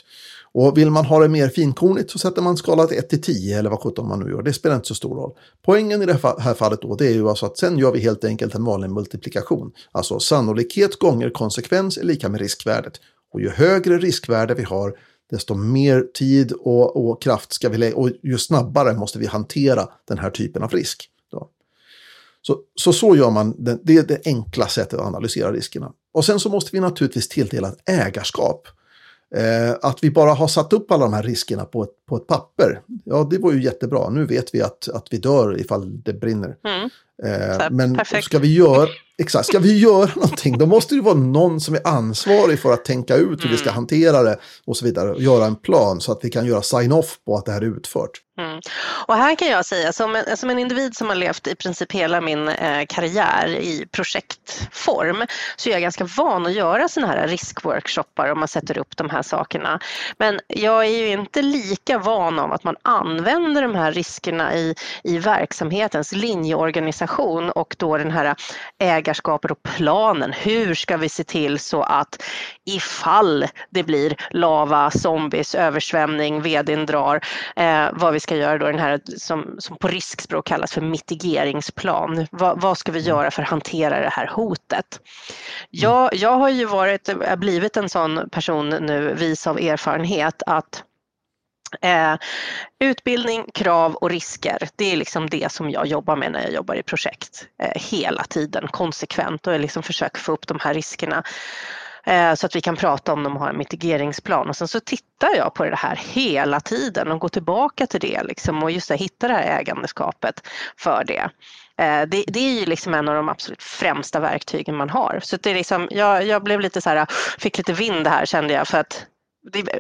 Och vill man ha det mer finkornigt så sätter man skalat 1 till 10 eller vad sjutton man nu gör. Det spelar inte så stor roll. Poängen i det här fallet då det är ju alltså att sen gör vi helt enkelt en vanlig multiplikation. Alltså sannolikhet gånger konsekvens är lika med riskvärdet. Och ju högre riskvärde vi har desto mer tid och, och kraft ska vi lägga och ju snabbare måste vi hantera den här typen av risk. Då. Så, så så gör man, det är det enkla sättet att analysera riskerna. Och sen så måste vi naturligtvis tilldela ett ägarskap. Eh, att vi bara har satt upp alla de här riskerna på ett, på ett papper, ja det var ju jättebra. Nu vet vi att, att vi dör ifall det brinner. Mm. Eh, men perfekt. ska vi, göra, exakt, ska vi göra någonting, då måste det vara någon som är ansvarig för att tänka ut hur mm. vi ska mm. hantera det och så vidare. Och göra en plan så att vi kan göra sign-off på att det här är utfört. Mm. Och här kan jag säga, som en, som en individ som har levt i princip hela min eh, karriär i projektform, så är jag ganska van att göra sådana här riskworkshoppar om man sätter upp de här sakerna. Men jag är ju inte lika van av att man använder de här riskerna i, i verksamhetens linjeorganisation och då den här ägarskapet och planen. Hur ska vi se till så att ifall det blir lava, zombies, översvämning, vdn drar, eh, vad vi ska göra då den här som, som på riskspråk kallas för mitigeringsplan. Va, vad ska vi mm. göra för att hantera det här hotet? Jag, jag har ju varit, blivit en sån person nu, vis av erfarenhet att Eh, utbildning, krav och risker, det är liksom det som jag jobbar med när jag jobbar i projekt. Eh, hela tiden, konsekvent och jag liksom försöker få upp de här riskerna Eh, så att vi kan prata om dem och ha en mitigeringsplan. Och sen så tittar jag på det här hela tiden och går tillbaka till det liksom, och just det, hitta det här ägandeskapet för det. Eh, det, det, är ju liksom en av de absolut främsta verktygen man har. Så det är liksom, jag, jag blev lite så här, fick lite vind här kände jag för att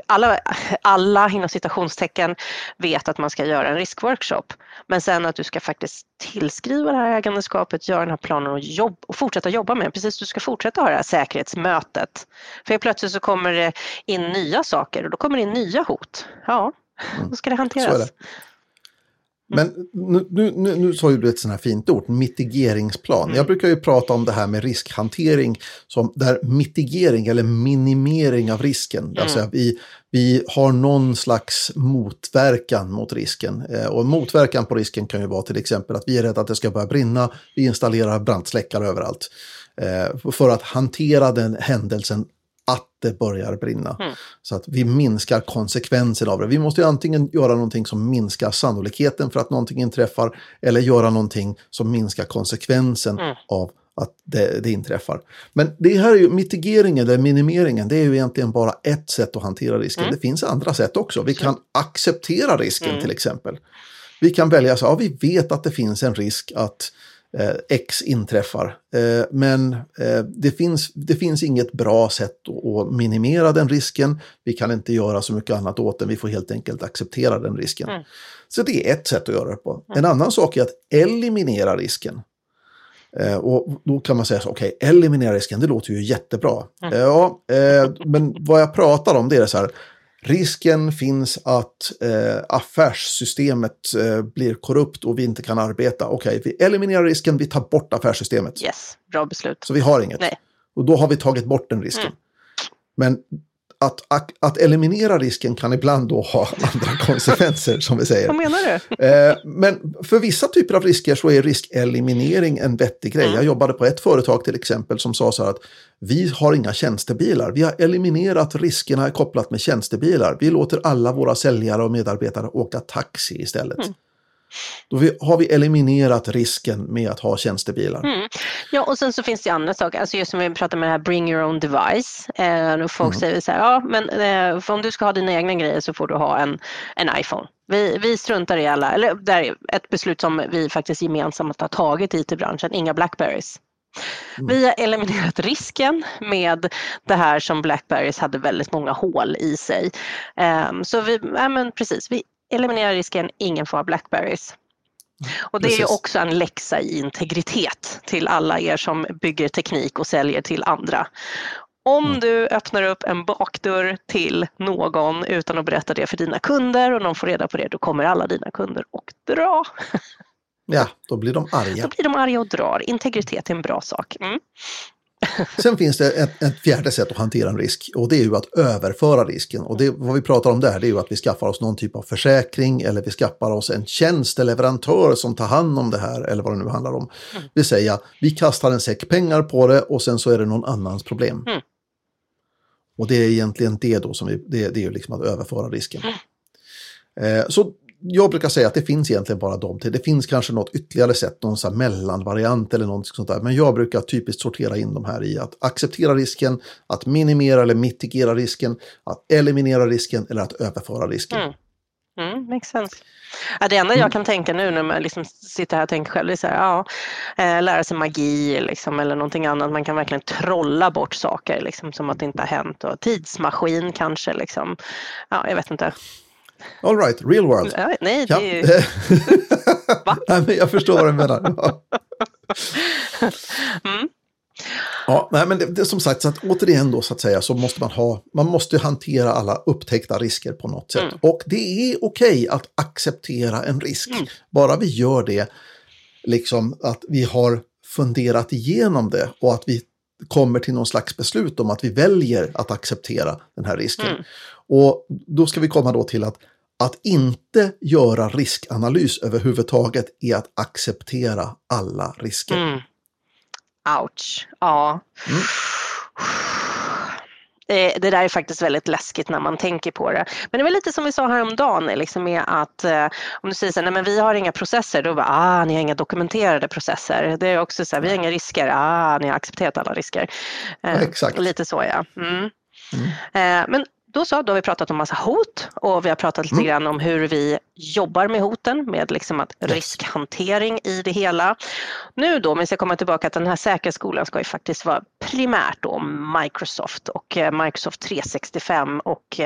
alla, alla inom citationstecken vet att man ska göra en riskworkshop. Men sen att du ska faktiskt tillskriva det här ägandeskapet, göra den här planen och, jobb, och fortsätta jobba med den. Precis, du ska fortsätta ha det här säkerhetsmötet. För plötsligt så kommer det in nya saker och då kommer det in nya hot. Ja, då ska det hanteras. Men nu, nu, nu, nu sa du ett sånt här fint ord, mitigeringsplan. Mm. Jag brukar ju prata om det här med riskhantering som där mitigering eller minimering av risken. Mm. Alltså vi, vi har någon slags motverkan mot risken. Eh, och motverkan på risken kan ju vara till exempel att vi är rädda att det ska börja brinna, vi installerar brandsläckare överallt. Eh, för att hantera den händelsen det börjar brinna. Mm. Så att vi minskar konsekvensen av det. Vi måste antingen göra någonting som minskar sannolikheten för att någonting inträffar eller göra någonting som minskar konsekvensen mm. av att det, det, inträffar. Men det här är ju mitigeringen, eller minimeringen, det är ju egentligen bara ett sätt att hantera risken. Mm. Det finns andra sätt också. Vi kan acceptera risken mm. till exempel. Vi kan välja så, ja vi vet att det finns en risk att X inträffar. Eh, men eh, det, finns, det finns inget bra sätt att, minimera den risken. Vi kan inte göra så mycket annat åt den, vi får helt enkelt acceptera den risken. Mm. Så det är ett sätt att göra det på. En annan sak är att eliminera risken. Eh, och då kan man säga så, okej, okay, eliminera risken, det låter ju jättebra. Mm. Ja, eh, men vad jag pratar om det är så här, risken finns att eh, affärssystemet eh, blir korrupt och vi inte kan arbeta. Okej, okay, vi eliminerar risken, vi tar bort affärssystemet. Yes, bra beslut. Så vi har inget. Nej. Och då har vi tagit bort den risken. Mm. Men att, att, eliminera risken kan ibland då ha *laughs* andra konsekvenser som vi säger. Vad menar du? Eh, men för vissa typer av risker så är riskeliminering en vettig grej. Mm. Jag jobbade på ett företag till exempel som sa så här att vi har inga tjänstebilar. Vi har eliminerat riskerna kopplat med tjänstebilar. Vi låter alla våra säljare och medarbetare åka taxi istället. Mm. Då har vi eliminerat risken med att ha tjänstebilar. Mm. Ja, och sen så finns det andra saker, alltså just som vi pratar med det här bring your own device. Eh, folk mm. säger så här, ja men eh, om du ska ha dina egna grejer så får du ha en, en iPhone. Vi, vi struntar i alla, eller det är ett beslut som vi faktiskt gemensamt har tagit i IT-branschen, inga Blackberries. Mm. Vi har eliminerat risken med det här som Blackberries hade väldigt många hål i sig. Um, så vi, ja, men precis, vi eliminera risken, ingen får ha Blackberries. Och det Precis. är också en läxa i integritet till alla er som bygger teknik och säljer till andra. Om mm. du öppnar upp en bakdörr till någon utan att berätta det för dina kunder och någon får reda på det, då kommer alla dina kunder att dra. Ja, då blir de arga. Då blir de arga och drar. Integritet är en bra sak. Mm. Sen finns det ett, ett, fjärde sätt att hantera en risk och det är ju att överföra risken. Och det, vad vi pratar om där det är ju att vi skaffar oss någon typ av försäkring eller vi skaffar oss en tjänsteleverantör som tar hand om det här eller vad det nu handlar om. Mm. Det vill säga, vi kastar en säck pengar på det och sen så är det någon annans problem. Mm. Och det är egentligen det då som vi, det, det är ju liksom att överföra risken. Mm. Eh, så jag brukar säga att det finns egentligen bara de till. Det finns kanske något ytterligare sätt, någon sån mellanvariant eller något sånt där. Men jag brukar typiskt sortera in de här i att acceptera risken, att minimera eller mitigera risken, att eliminera risken eller att överföra risken. Mm. Mm, makes sense. Ja, det enda jag mm. kan tänka nu när man liksom sitter här och tänker själv är så här, ja, eh, lära sig magi liksom, eller någonting annat. Man kan verkligen trolla bort saker liksom, som att det inte har hänt. Och tidsmaskin kanske. Liksom. Ja, jag vet inte. All right, real world. Ja, nej, det är ju... *laughs* Va? nej, men jag förstår vad du menar. mm. Ja, nej, men det, det, som sagt, så att återigen då så att säga så måste man ha, man måste hantera alla upptäckta risker på något sätt. Mm. Och det är okej att acceptera en risk, mm. bara vi gör det, liksom att vi har funderat igenom det och att vi kommer till någon slags beslut om att vi väljer att acceptera den här risken. Mm. Och då ska vi komma då till att att inte göra riskanalys överhuvudtaget är att acceptera alla risker. Mm. Ouch, ja. Mm. Det där är faktiskt väldigt läskigt när man tänker på det. Men det var lite som vi sa häromdagen, liksom med att eh, om du säger så här, nej men vi har inga processer, då bara, ah, ni har inga dokumenterade processer. Det är också så här, vi har inga risker, ah, ni har accepterat alla risker. Eh, Exakt. Lite så ja. Mm. Mm. Eh, men då så, då har vi pratat om massa hot och vi har pratat lite mm. grann om hur vi jobbar med hoten med liksom att yes. riskhantering i det hela. Nu då, om vi ska komma tillbaka till den här säkerhetsskolan ska ju faktiskt vara primärt då Microsoft och eh, Microsoft 365 och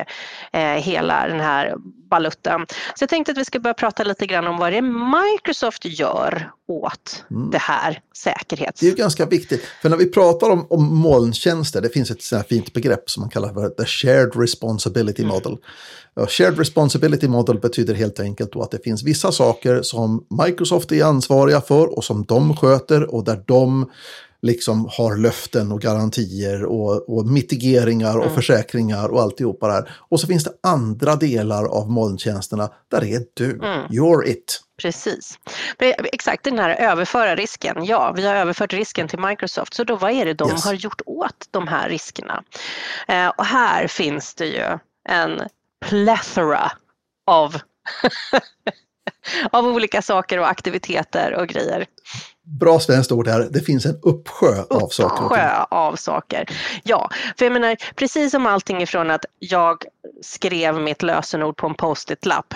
eh, hela den här balutten. Så jag tänkte att vi ska börja prata lite grann om vad det är Microsoft gör åt mm. det här säkerhets... Det är ju ganska viktigt, för när vi pratar om, om molntjänster, det finns ett sånt fint begrepp som man kallar för the shared responsibility mm. model. Shared responsibility model betyder helt enkelt då att det finns vissa saker som Microsoft är ansvariga för och som de sköter och där de liksom har löften och garantier och, och mitigeringar och mm. försäkringar och alltihopa där. Och så finns det andra delar av molntjänsterna där är du, mm. you're it. Precis. Exakt den här överföra risken. Ja, vi har överfört risken till Microsoft, så då vad är det de yes. har gjort åt de här riskerna? Eh, och här finns det ju en plethora av *laughs* av olika saker och aktiviteter och grejer. Bra svenskt ord här, det finns en uppsjö, uppsjö av saker. Uppsjö av saker. Ja, för jag menar precis som allting ifrån att jag skrev mitt lösenord på en post-it-lapp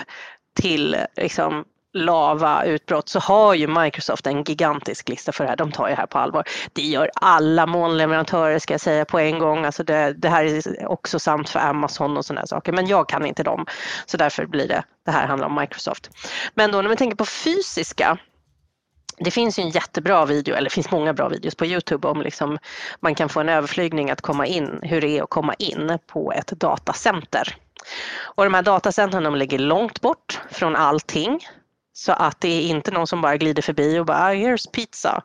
till liksom, lavautbrott så har ju Microsoft en gigantisk lista för det här. De tar ju det här på allvar. Det gör alla molnleverantörer ska jag säga på en gång. Alltså det, det här är också sant för Amazon och sådana saker. Men jag kan inte dem. Så därför blir det, det här handlar om Microsoft. Men då när vi tänker på fysiska det finns ju en jättebra video, eller det finns många bra videos på Youtube om liksom man kan få en överflygning att komma in, hur det är att komma in på ett datacenter. Och de här datacentren de ligger långt bort från allting. Så att det är inte någon som bara glider förbi och bara ah, “here's pizza”.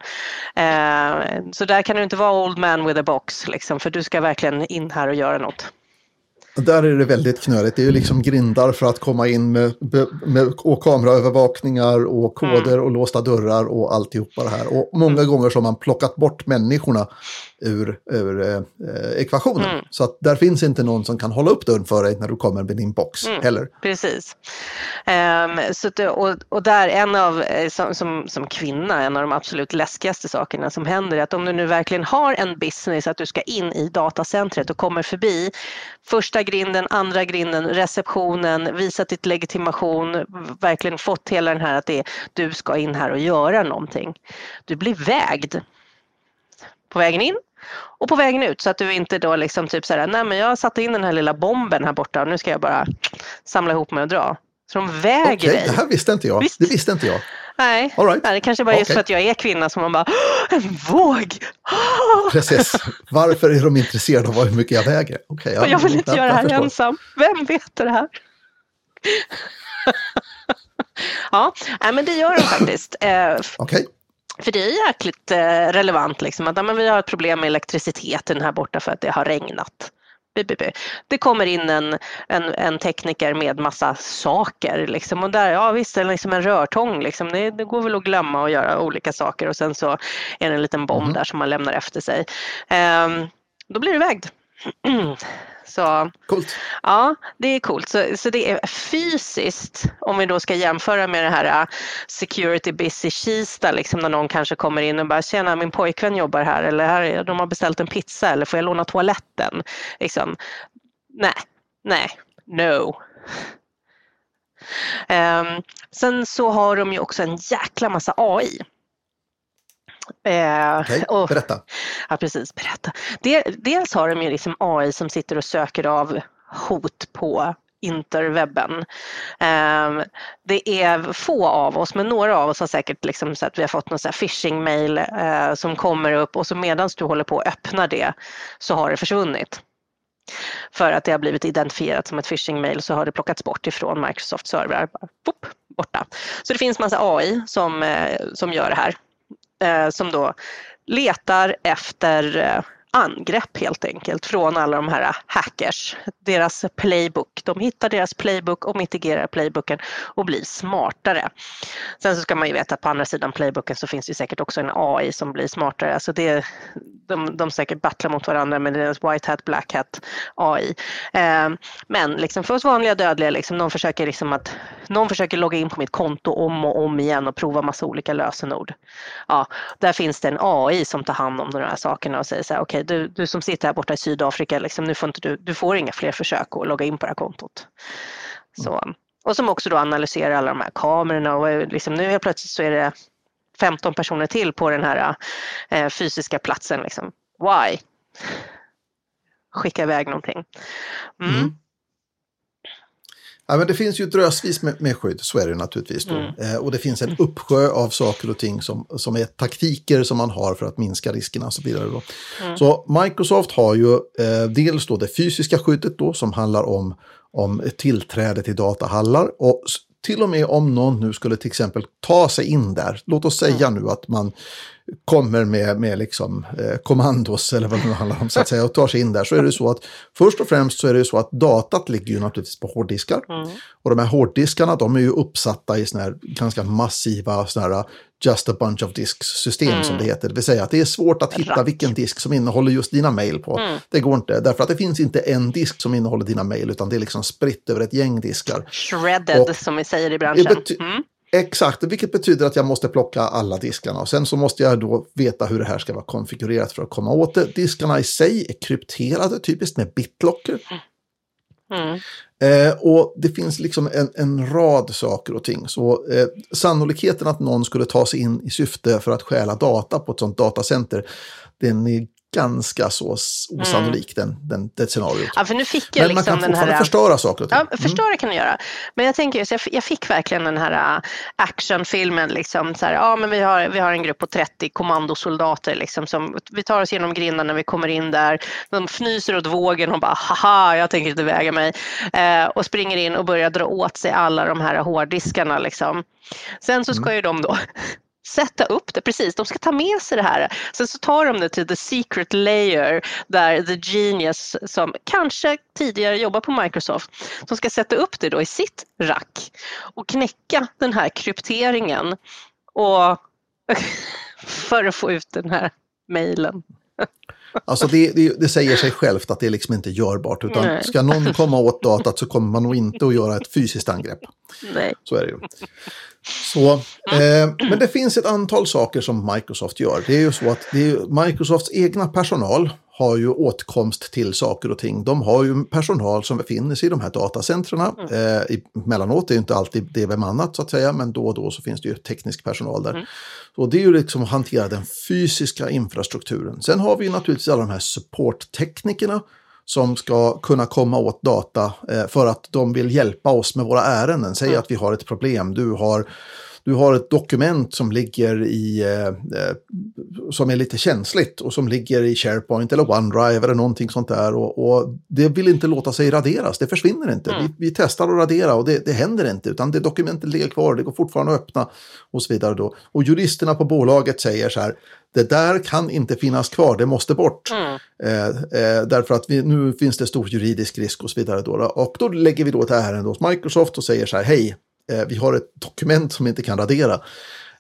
Eh, så där kan du inte vara old man with a box, liksom, för du ska verkligen in här och göra något. Där är det väldigt knöligt. Det är ju liksom grindar för att komma in med, med och kameraövervakningar och koder mm. och låsta dörrar och alltihopa det här. Och många mm. gånger så har man plockat bort människorna ur, ur eh, ekvationen. Mm. Så att där finns inte någon som kan hålla upp dörren för dig när du kommer med din box mm. heller. Precis. Um, så det, och, och där en av, eh, som, som, som kvinna, en av de absolut läskigaste sakerna som händer är att om du nu verkligen har en business att du ska in i datacentret och kommer förbi första grinden, andra grinden, receptionen, visat ditt legitimation, verkligen fått hela den här att det är, du ska in här och göra någonting. Du blir vägd på vägen in och på vägen ut så att du inte då liksom typ såhär, nej men jag satte in den här lilla bomben här borta och nu ska jag bara samla ihop mig och dra. Så de väger okay, dig. Det här visste inte jag. Visst? Det visste inte jag. Nej, All right. nej det kanske bara är just för att jag är kvinna som man bara, en våg! *laughs* Precis. Varför är de intresserade av hur mycket jag väger? Okay, jag, jag vill inte jag, göra det här förstår. ensam. Vem vet det här? *laughs* ja, nej, men det gör de faktiskt. Eh, okay. För det är jäkligt eh, relevant liksom att ja, men vi har ett problem med elektriciteten här borta för att det har regnat. Det kommer in en, en, en tekniker med massa saker liksom och där, ja visst, liksom en rörtång liksom. Det, det, går väl att glömma och göra olika saker och sen så är det en liten bomb mm. där som man lämnar efter sig. Um, då blir det vägd. *clears throat* Så, coolt. Ja, det är coolt. Så, så det är fysiskt, om vi då ska jämföra med det här uh, security busy Kista, liksom när någon kanske kommer in och bara “tjena, min pojkvän jobbar här” eller här, “de har beställt en pizza” eller “får jag låna toaletten?” liksom, Nej, nej, no. Um, sen så har de ju också en jäkla massa AI. Eh, okay, *laughs* och, berätta. Ja, precis. Berätta. dels har de ju liksom AI som sitter och söker av hot på interwebben. Eh, det är få av oss, men några av oss har säkert liksom så att vi har fått någon phishing-mail eh, som kommer upp och så medan du håller på att öppna det så har det försvunnit. För att det har blivit identifierat som ett phishing-mail så har det plockats bort ifrån Microsoft servrar. borta. Så det finns massa AI som, eh, som gör det här Eh, som då letar efter eh, angrepp helt enkelt från alla de här hackers. Deras playbook. De hittar deras playbook och mitigerar playbooken och blir smartare. Sen så ska man ju veta att på andra sidan playbooken så finns det säkert också en AI som blir smartare. Alltså det, de, de säkert battlar mot varandra med deras white hat, black hat AI. Eh, men liksom för oss vanliga dödliga, liksom, någon, försöker liksom att, någon försöker logga in på mitt konto om och om igen och prova massa olika lösenord. Ja, där finns det en AI som tar hand om de här sakerna och säger så här, okej, okay, du, du som sitter här borta i Sydafrika, liksom, nu får inte du, du får inga fler försök att logga in på det här kontot. Så, och som också då analyserar alla de här kamerorna och liksom, nu helt plötsligt så är det 15 personer till på den här eh, fysiska platsen. Liksom. Why? Skicka iväg någonting. Mm. Mm. Ja, men det finns ju drösvis med, med skydd, så är det naturligtvis. Mm. Eh, och det finns en uppsjö av saker och ting som, som är taktiker som man har för att minska riskerna och så vidare. Då. Mm. Så Microsoft har ju eh, dels då det fysiska skyddet då som handlar om, om tillträde till datahallar. Och till och med om någon nu skulle till exempel ta sig in där, låt oss säga nu att man kommer med, med liksom, eh, kommandos eller vad det nu handlar om så att säga och tar sig in där så är det så att först och främst så är det så att datat ligger ju naturligtvis på hårddiskar. Mm. Och de här hårddiskarna de är ju uppsatta i såna här ganska massiva såna här just a bunch of disks system mm. som det heter. Det vill säga att det är svårt att hitta Rack. vilken disk som innehåller just dina mejl på. Mm. Det går inte, därför att det finns inte en disk som innehåller dina mejl utan det är liksom spritt över ett gäng diskar. Shredded och, som vi säger i branschen. Mm. Exakt, vilket betyder att jag måste plocka alla diskarna och sen så måste jag då veta hur det här ska vara konfigurerat för att komma åt det. Diskarna i sig är krypterade, typiskt med bitlocker. Mm. Eh, och det finns liksom en, en, rad saker och ting. Så eh, sannolikheten att någon skulle ta sig in i syfte för att stjäla data på ett sånt datacenter, den är ganska så osannolik, mm. den, den, det scenariot. Ja, för nu fick jag Men liksom man kan fortfarande här... förstöra saker och ting. Ja, förstöra mm. kan du göra. Men jag tänker, jag, jag fick verkligen den här äh, actionfilmen, liksom, så här, ja men vi har, vi har en grupp på 30 kommandosoldater liksom, som vi tar oss genom grinden när vi kommer in där. De fnyser åt vågen och bara haha, jag tänker inte väga mig. Eh, och springer in och börjar dra åt sig alla de här hårddiskarna. Liksom. Sen så ska mm. ju de då sätta upp det, precis, de ska ta med sig det här. Sen så tar de det till the secret layer där the genius som kanske tidigare jobbar på Microsoft, som ska sätta upp det då i sitt rack och knäcka den här krypteringen och *laughs* för att få ut den här mejlen. Alltså det, det, det, säger sig självt att det liksom inte är görbart. Utan Nej. ska någon komma åt datat så kommer man nog inte att göra ett fysiskt angrepp. Nej. Så är det ju. Så, eh, men det finns ett antal saker som Microsoft gör. Det är ju så att är Microsofts egna personal har ju åtkomst till saker och ting. De har ju personal som befinner sig i de här datacentren. Mm. Eh, emellanåt är det inte alltid det bemannat så att säga, men då och då så finns det ju teknisk personal där. Mm. Så det är ju liksom att hantera den fysiska infrastrukturen. Sen har vi ju naturligtvis alla de här supportteknikerna som ska kunna komma åt data eh, för att de vill hjälpa oss med våra ärenden. Säg mm. att vi har ett problem, du har du har ett dokument som ligger i, eh, eh, som är lite känsligt och som ligger i SharePoint eller OneDrive eller någonting sånt där. Och, och det vill inte låta sig raderas, det försvinner inte. Mm. Vi, vi, testar att radera och det, det händer inte, utan det dokumentet ligger kvar, det går fortfarande att öppna och så vidare. Då. Och juristerna på bolaget säger så här, det där kan inte finnas kvar, det måste bort. Mm. Eh, eh, därför att vi, nu finns det stor juridisk risk och så vidare. Då, Och då lägger vi då ett ärende hos Microsoft och säger så här, hej, vi har ett dokument som vi inte kan radera.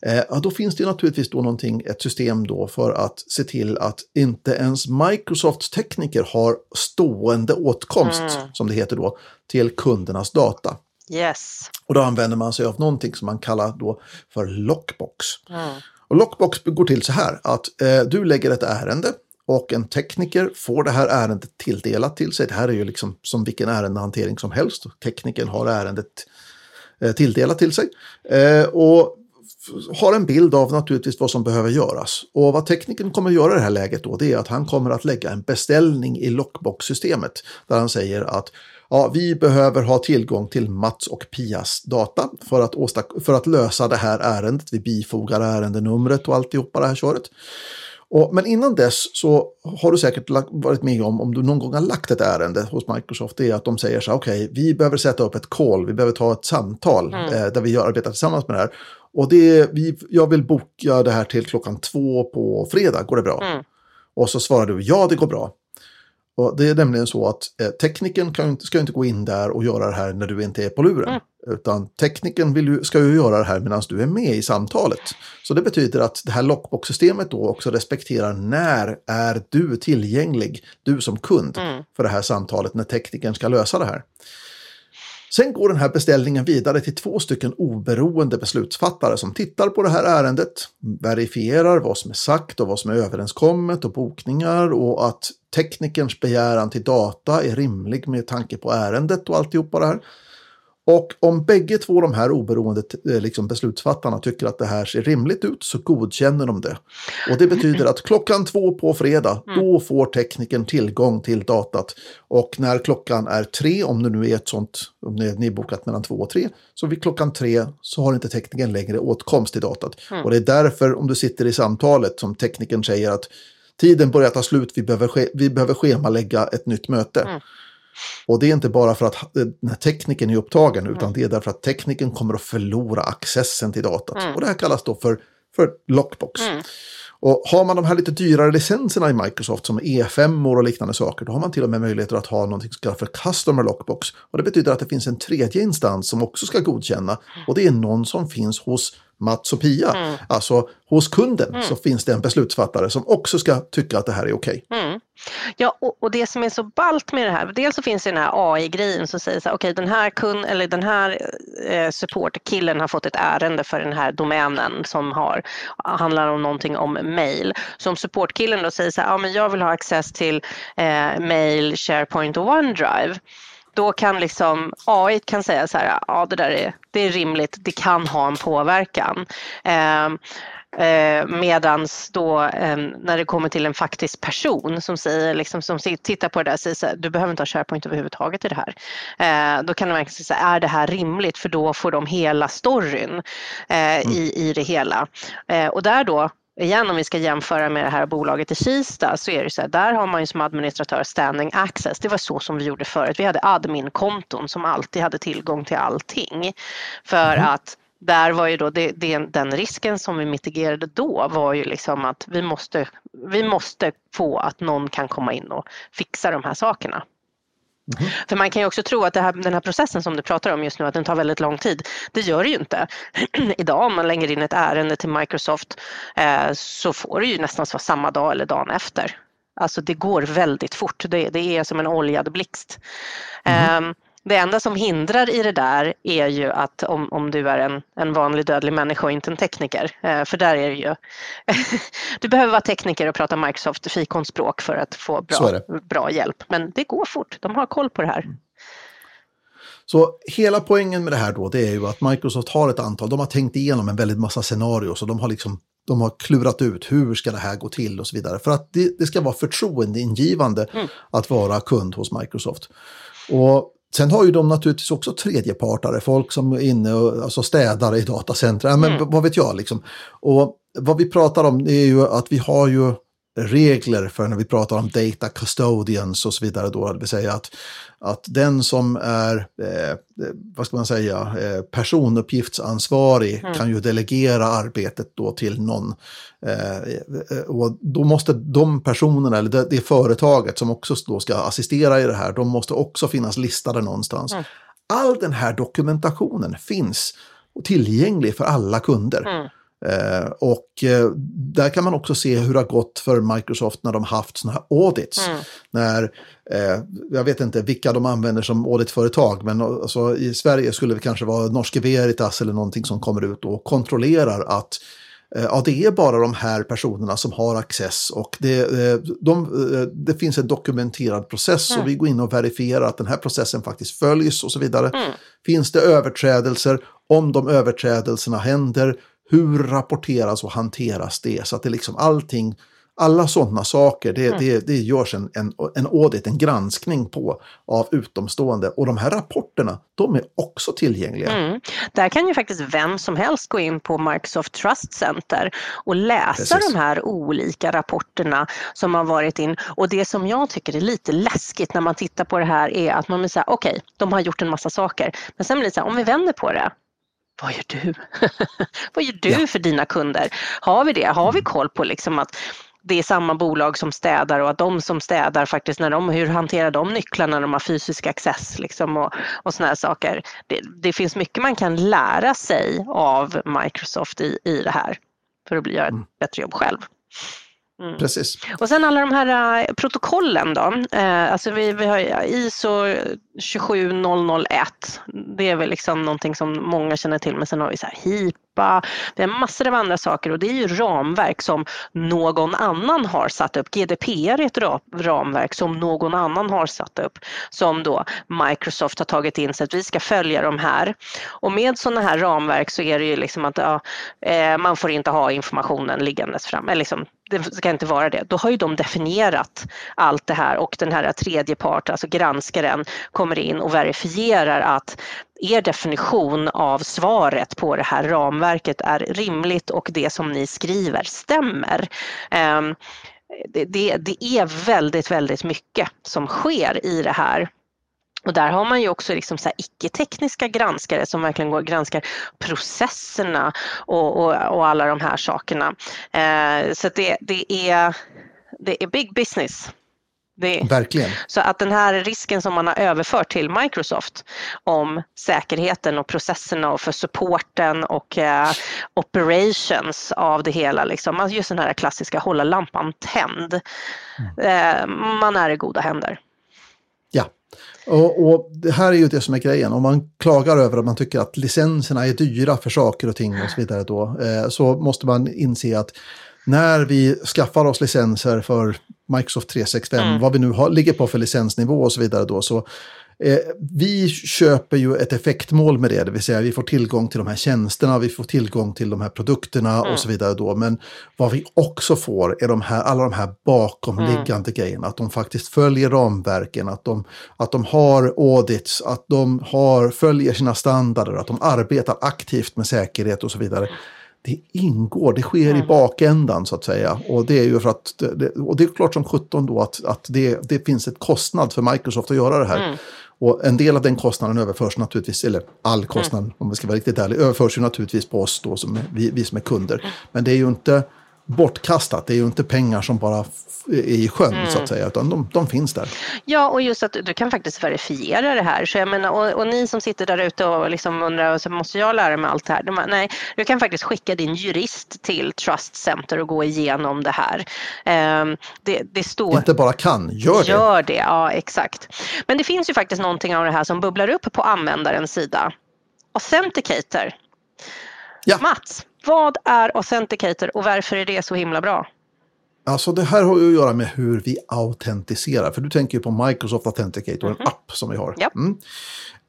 Eh, ja, då finns det naturligtvis då någonting, ett system då för att se till att inte ens Microsofts tekniker har stående åtkomst, mm. som det heter då, till kundernas data. Yes. Och då använder man sig av någonting som man kallar då för Lockbox. Mm. Och Lockbox går till så här att eh, du lägger ett ärende och en tekniker får det här ärendet tilldelat till sig. Det här är ju liksom som vilken ärendehantering som helst. Teknikern har ärendet eh, Eh, tilldelat till sig. Eh, och har en bild av naturligtvis vad som behöver göras. Och vad teknikern kommer att göra i det här läget då, det är att han kommer att lägga en beställning i Lockbox-systemet. Där han säger att ja, vi behöver ha tillgång till Mats och Pias data för att, för att lösa det här ärendet. Vi bifogar ärendenumret och alltihopa det här köret. Och, men innan dess så har du säkert varit med om, om du någon gång har lagt ett ärende hos Microsoft, det är att de säger så här, okej, okay, vi behöver sätta upp ett call, vi behöver ta ett samtal mm. eh, där vi arbetar tillsammans med det här. Och det, vi, jag vill boka det här till klockan två på fredag, går det bra? Mm. Och så svarar du, ja det går bra. Och det är nämligen så att eh, tekniken kan, ska inte gå in där och göra det här när du inte är på luren. Mm. Utan tekniken vill ju, ska ju göra det här medan du är med i samtalet. Så det betyder att det här lockbox-systemet då också respekterar när är du tillgänglig, du som kund, mm. för det här samtalet när tekniken ska lösa det här. Sen går den här beställningen vidare till två stycken oberoende beslutsfattare som tittar på det här ärendet, verifierar vad som är sagt och vad som är överenskommet och bokningar och att teknikerns begäran till data är rimlig med tanke på ärendet och alltihopa det här. Och om bägge två de här oberoende eh, liksom, beslutsfattarna tycker att det här ser rimligt ut så godkänner de det. Och det betyder att klockan två på fredag, mm. då får teknikern tillgång till datat. Och när klockan är tre, om det nu är ett sånt, om ni är bokat mellan två och tre, så vid klockan tre så har inte teknikern längre åtkomst till datat. Mm. Och det är därför, om du sitter i samtalet, som teknikern säger att tiden börjar ta slut, vi behöver, vi behöver schemalägga ett nytt möte. Mm. Och det är inte bara för att den här tekniken är upptagen, utan mm. det är därför att tekniken kommer att förlora accessen till datat. Mm. Och det här kallas då för, för lockbox. Mm. Och har man de här lite dyrare licenserna i Microsoft som E5 och liknande saker, då har man till och med möjligheter att ha något som kallas för Customer Lockbox. Och det betyder att det finns en tredje instans som också ska godkänna. Och det är någon som finns hos Mats och Pia. Mm. Alltså hos kunden mm. så finns det en beslutsfattare som också ska tycka att det här är okej. Okay. Mm. Ja, och, och, det som är så ballt med det här, dels så finns det den här AI-grejen som säger så här, okej okay, den här kund eller den här eh, supportkillen har fått ett ärende för den här domänen som har, handlar om någonting om mail. Så om supportkillen då säger så här, ja men jag vill ha access till eh, mail, SharePoint och OneDrive då kan liksom AI kan säga så här, ja det där är, det är rimligt, det kan ha en påverkan. Eh, Eh, medans då eh, när det kommer till en faktisk person som säger, liksom, som tittar på det där och säger så här, du behöver inte ha SharePoint överhuvudtaget i det här. Eh, då kan de verkligen säga, är det här rimligt? För då får de hela storyn eh, mm. i, i det hela. Eh, och där då igen om vi ska jämföra med det här bolaget i Kista så är det så här, där har man ju som administratör standing access. Det var så som vi gjorde förut. Vi hade adminkonton som alltid hade tillgång till allting. För mm. att där var ju då det, det, den risken som vi mitigerade då var ju liksom att vi måste, vi måste få att någon kan komma in och fixa de här sakerna. Mm. För man kan ju också tro att här, den här processen som du pratar om just nu, att den tar väldigt lång tid. Det gör det ju inte. *clears throat* Idag om man lägger in ett ärende till Microsoft eh, så får det ju nästan vara samma dag eller dagen efter. Alltså det går väldigt fort. Det, det är som en oljad blixt. Mm. Eh, det enda som hindrar i det där är ju att om, om du är en, en vanlig dödlig människa och inte en tekniker, eh, för där är det ju... *laughs* du behöver vara tekniker och prata Microsoft fikonspråk för att få bra, bra hjälp. Men det går fort, de har koll på det här. Mm. Så hela poängen med det här då, det är ju att Microsoft har ett antal, de har tänkt igenom en väldigt massa scenarier och de har liksom de har klurat ut hur ska det här gå till och så vidare. För att det, det ska vara förtroendeingivande mm. att vara kund hos Microsoft. Och Sen har ju de naturligtvis också tredjepartare, folk som är inne och alltså städare i datacenter, men mm. vad vet jag liksom. Och vad vi pratar om är ju att vi har ju regler för när vi pratar om data custodians och så vidare. Då, det vill säga att, att den som är, eh, vad ska man säga, eh, personuppgiftsansvarig mm. kan ju delegera arbetet då till någon. Eh, och då måste de personerna, eller det, det, företaget som också då ska assistera i det här, de måste också finnas listade någonstans. Mm. All den här dokumentationen finns tillgänglig för alla kunder. Mm. Eh, och eh, där kan man också se hur det har gått för Microsoft när de haft sådana här audits. Mm. När, eh, jag vet inte vilka de använder som auditföretag, men alltså, i Sverige skulle det kanske vara Norske Veritas eller någonting som kommer ut och kontrollerar att eh, Ja, det är bara de här personerna som har access och det, eh, de, eh, det finns en dokumenterad process mm. och vi går in och verifierar att den här processen faktiskt följs och så vidare. Mm. Finns det överträdelser, om de överträdelserna händer, hur rapporteras och hanteras det? Så att det liksom allting, alla sådana saker, det, mm. det, det görs en, en, en audit, en granskning på av utomstående. Och de här rapporterna, de är också tillgängliga. Mm. Där kan ju faktiskt vem som helst gå in på Microsoft Trust Center och läsa Precis. de här olika rapporterna som har varit in. Och det som jag tycker är lite läskigt när man tittar på det här är att man vill säga okej, okay, de har gjort en massa saker. Men sen blir det så här, om vi vänder på det, vad gör du? *laughs* vad gör du ja. för dina kunder? Har vi det? Har vi mm. koll på liksom att det är samma bolag som städar och att de som städar faktiskt, när de, hur hanterar de nycklarna när de har fysisk access liksom och, och såna här saker. Det, det, finns mycket man kan lära sig av Microsoft i, i det här för att bli, göra ett mm. bättre jobb själv. Mm. Precis. Och sen alla de här uh, protokollen då. Uh, alltså vi, vi har ISO 27001. Det är väl liksom någonting som många känner till. Men sen har vi så här HIP Europa. Vi har massor av andra saker och det är ju ramverk som någon annan har satt upp. GDPR är ett ramverk som någon annan har satt upp som då Microsoft har tagit in så att vi ska följa de här. Och med sådana här ramverk så är det ju liksom att ja, eh, man får inte ha informationen liggandes fram. Eller liksom, det ska inte vara det. Då har ju de definierat allt det här och den här tredje part, alltså granskaren, kommer in och verifierar att er definition av svaret på det här ramverket är rimligt och det som ni skriver stämmer. Ehm, det, det, det är väldigt, väldigt mycket som sker i det här. Och där har man ju också liksom så icke-tekniska granskare som verkligen går och granskar processerna och, och, och alla de här sakerna. Eh, så det, det, är, det är big business det, Verkligen. Så att den här risken som man har överfört till Microsoft om säkerheten och processerna och för supporten och eh, operations av det hela, liksom, alltså just den här klassiska hålla lampan tänd. Mm. Eh, man är i goda händer. Ja, och, och, det här är ju det som är grejen. Om man klagar över att man tycker att licenserna är dyra för saker och ting och så vidare då, eh, så måste man inse att när vi skaffar oss licenser för Microsoft 365, mm. vad vi nu har, ligger på för licensnivå och så vidare då, så eh, vi köper ju ett effektmål med det, det vill säga vi får tillgång till de här tjänsterna, vi får tillgång till de här produkterna mm. och så vidare då. Men vad vi också får är de här, alla de här bakomliggande mm. grejerna, att de faktiskt följer ramverken, att de, att de har audits, att de har, följer sina standarder, att de arbetar aktivt med säkerhet och så vidare det ingår, det sker mm. i bakändan så att säga. Och det är ju för att, det, och det är klart som 17 då att, att det, det finns ett kostnad för Microsoft att göra det här. Mm. Och en del av den kostnaden överförs naturligtvis, eller all kostnad mm. om vi ska vara riktigt ärliga, överförs ju naturligtvis på oss då, som vi, vi som är kunder. Mm. Men det är ju inte bortkastat. Det är ju inte pengar som bara är i sjön mm. så att säga, utan de, de, finns där. Ja, och just att du kan faktiskt verifiera det här. Så jag menar, och, och ni som sitter där ute och liksom undrar, så måste jag lära mig allt det här? De, nej, du kan faktiskt skicka din jurist till Trust Center och gå igenom det här. Um, det, det står... Inte bara kan, gör det. Gör det, ja exakt. Men det finns ju faktiskt någonting av det här som bubblar upp på användarens sida. Authenticator. Ja. Mats, vad är Authenticator och varför är det så himla bra? Alltså det här har ju att göra med hur vi autentiserar. För du tänker ju på Microsoft Authenticator, mm -hmm. en app som vi har. Ja. Mm.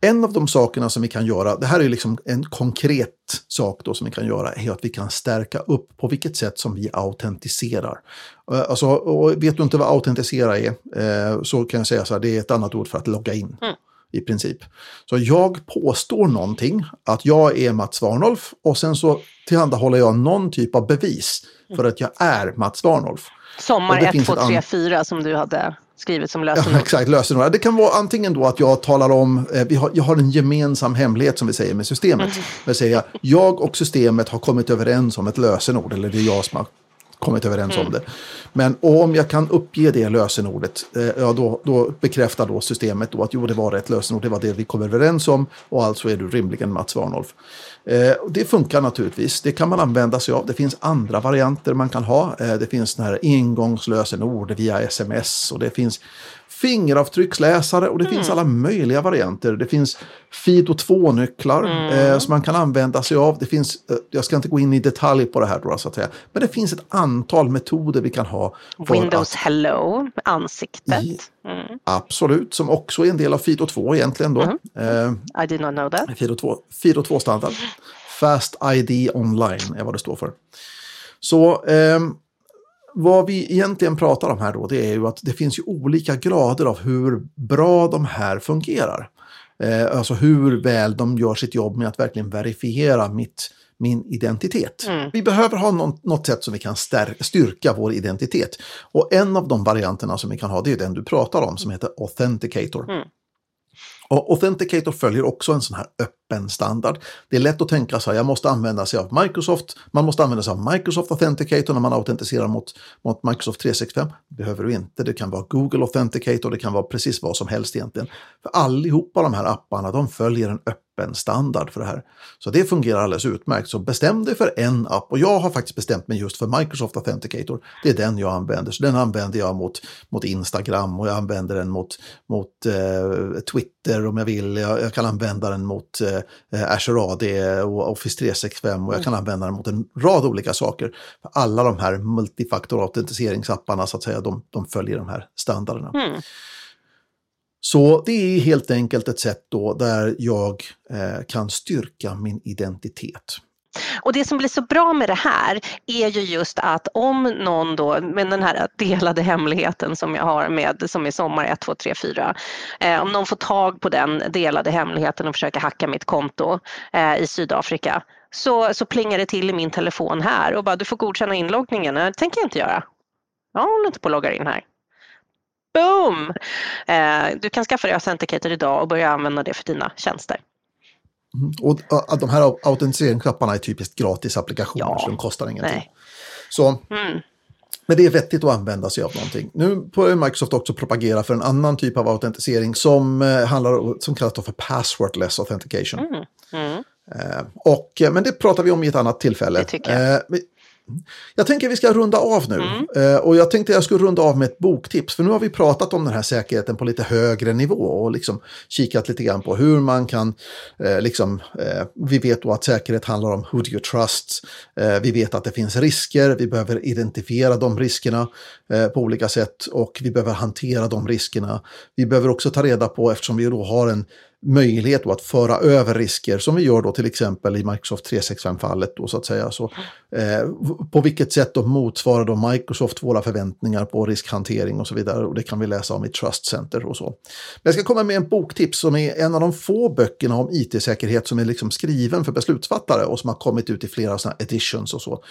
En av de sakerna som vi kan göra, det här är liksom en konkret sak då som vi kan göra, är att vi kan stärka upp på vilket sätt som vi autentiserar. Eh, alltså, vet du inte vad autentisera är, eh, så kan jag säga så här, det är ett annat ord för att logga in. Mm i princip. Så jag påstår någonting, att jag är Mats Warnolf och sen så tillhandahåller jag någon typ av bevis för att jag är Mats Warnolf. Sommar 1, 2, 3, 4 som du hade skrivit som lösenord. Ja, exakt, lösenord. Det kan vara antingen då att jag talar om, eh, vi har, jag har en gemensam hemlighet som vi säger med systemet. Mm. Jag säger jag och systemet har kommit överens om ett lösenord, eller det är jag som har kommit överens mm. om det. Men om jag kan uppge det lösenordet, eh, ja, då, då bekräftar då systemet då att jo, det var rätt lösenord, det var det vi kom överens om och alltså är du rimligen Mats Warnolf. Eh, det funkar naturligtvis, det kan man använda sig av. Det finns andra varianter man kan ha. Eh, det finns sådana här engångslösenord via sms och det finns fingeravtrycksläsare och det mm. finns alla möjliga varianter. Det finns FIDO2-nycklar mm. eh, som man kan använda sig av. Det finns, eh, jag ska inte gå in i detalj på det här då, så att säga. Men det finns ett antal metoder vi kan ha. Windows att, Hello, ansiktet. Mm. Absolut, som också är en del av FIDO2 egentligen då. Mm. Eh, I did not know that. FIDO2, FIDO2-standard. Fast ID online är vad det står för. Så eh, vad vi egentligen pratar om här då, det är ju att det finns ju olika grader av hur bra de här fungerar. Eh, alltså hur väl de gör sitt jobb med att verkligen verifiera mitt, min identitet. Mm. Vi behöver ha någon, något sätt som vi kan styrka vår identitet. Och en av de varianterna som vi kan ha, det är den du pratar om, som heter Authenticator. Mm. Och Authenticator följer också en sån här öppen standard. Det är lätt att tänka så här, jag måste använda sig av Microsoft. Man måste använda sig av Microsoft Authenticator när man autentiserar mot, mot Microsoft 365. Det behöver du inte. Det kan vara Google Authenticator, det kan vara precis vad som helst egentligen. För allihopa de här apparna, de följer en öppen öppen standard för det här. Så det fungerar alldeles utmärkt. Så bestäm dig för en app och jag har faktiskt bestämt mig just för Microsoft Authenticator. Det är den jag använder. Så den använder jag mot, mot Instagram och jag använder den mot, mot eh, Twitter om jag vill. Jag, jag, kan använda den mot eh, Azure AD och Office 365 och jag kan mm. använda den mot en rad olika saker. Alla de här multifaktor autentiseringsapparna så att säga, de, de följer de här standarderna. Mm. Så det är helt enkelt ett sätt då där jag eh, kan styrka min identitet. Och det som blir så bra med det här är ju just att om någon då, med den här delade hemligheten som jag har med, som är sommar 1, 2, 3, 4, eh, om någon får tag på den delade hemligheten och försöker hacka mitt konto eh, i Sydafrika, så, så plingar det till i min telefon här och bara du får godkänna inloggningen. Det tänker jag inte göra. Jag håller inte på att logga in här. Boom! Eh, du kan skaffa dig Authenticator idag och börja använda det för dina tjänster. Mm. Och uh, de här autentiseringsknapparna är typiskt gratis applikationer ja. så de kostar ingenting. Nej. Så, mm. Men det är vettigt att använda sig av någonting. Nu börjar Microsoft också propagera för en annan typ av autentisering som, eh, handlar, som kallas för passwordless authentication. Mm. Mm. Eh, och, men det pratar vi om i ett annat tillfälle. Det tycker jag. Jag tänker vi ska runda av nu. Mm. Eh, och jag tänkte jag skulle runda av med ett boktips. För nu har vi pratat om den här säkerheten på lite högre nivå. Och liksom kikat lite grann på hur man kan, eh, liksom, eh, vi vet då att säkerhet handlar om who do you trust. Eh, vi vet att det finns risker, vi behöver identifiera de riskerna eh, på olika sätt. Och vi behöver hantera de riskerna. Vi behöver också ta reda på, eftersom vi då har en möjlighet att föra över risker som vi gör då till exempel i Microsoft 365-fallet då så att säga. Så, eh, på vilket sätt då motsvarar då Microsoft våra förväntningar på riskhantering och så vidare och det kan vi läsa om i Trust Center och så. Men jag ska komma med en boktips som är en av de få böckerna om it-säkerhet som är liksom skriven för beslutsfattare och som har kommit ut i flera sådana editions och så.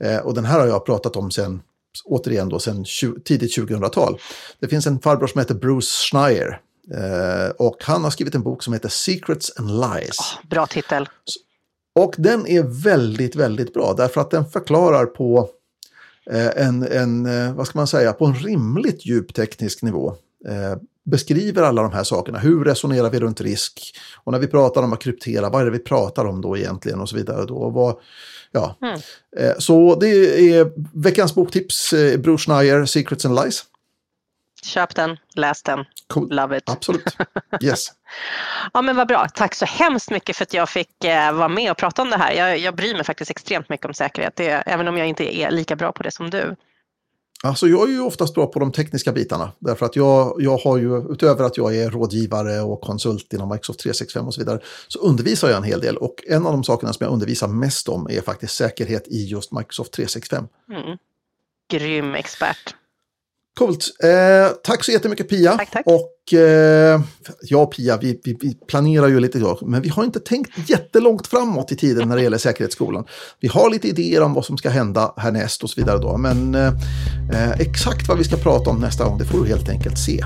Mm. Eh, och den här har jag pratat om sen återigen då sen tidigt 2000-tal. Det finns en farbror som heter Bruce Schneier och han har skrivit en bok som heter Secrets and Lies. Oh, bra titel. Och den är väldigt, väldigt bra därför att den förklarar på eh, en, en, eh, vad ska man säga, på en rimligt djup teknisk nivå. beskriver alla de här sakerna. Hur resonerar vi runt risk? Och när vi pratar om att kryptera, vad är det vi pratar om då egentligen och så vidare. Då. Vad, ja. Mm. så det är veckans boktips, Bror Schneier, Secrets and Lies. Köp den, läs den, cool. love it. Absolut. *laughs* Yes. ja men vad bra. Tack så hemskt mycket för att jag fick eh, vara med och prata om det här. Jag, jag bryr mig faktiskt extremt mycket om säkerhet, det, även om jag inte är lika bra på det som du. Alltså jag är ju oftast bra på de tekniska bitarna. Därför att jag, jag har ju, utöver att jag är rådgivare och konsult inom Microsoft 365 och så vidare, så undervisar jag en hel del. Och en av de sakerna som jag undervisar mest om är faktiskt säkerhet i just Microsoft 365. Mm. Grym expert. Coolt. Eh, tack så jättemycket Pia. Tack, tack. Och eh, ja, Pia, vi, vi, vi, planerar ju lite idag, men vi har inte tänkt jättelångt framåt i tiden när det gäller säkerhetsskolan. Vi har lite idéer om vad som ska hända härnäst och så vidare då, men eh, eh exakt vad vi ska prata om nästa gång, det får du helt enkelt se.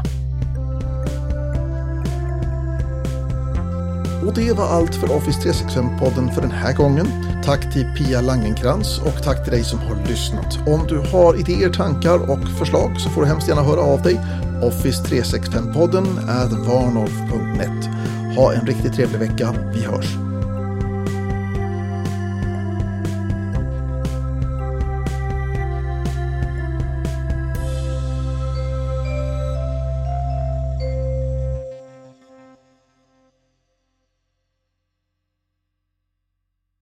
Och det var allt för Office 365-podden för den här gången. Tack till Pia Langenkrans och tack till dig som har lyssnat. Om du har idéer, tankar och förslag så får du hemskt gärna höra av dig. Office 365-podden är varnolf.net. Ha en riktigt trevlig vecka. Vi hörs!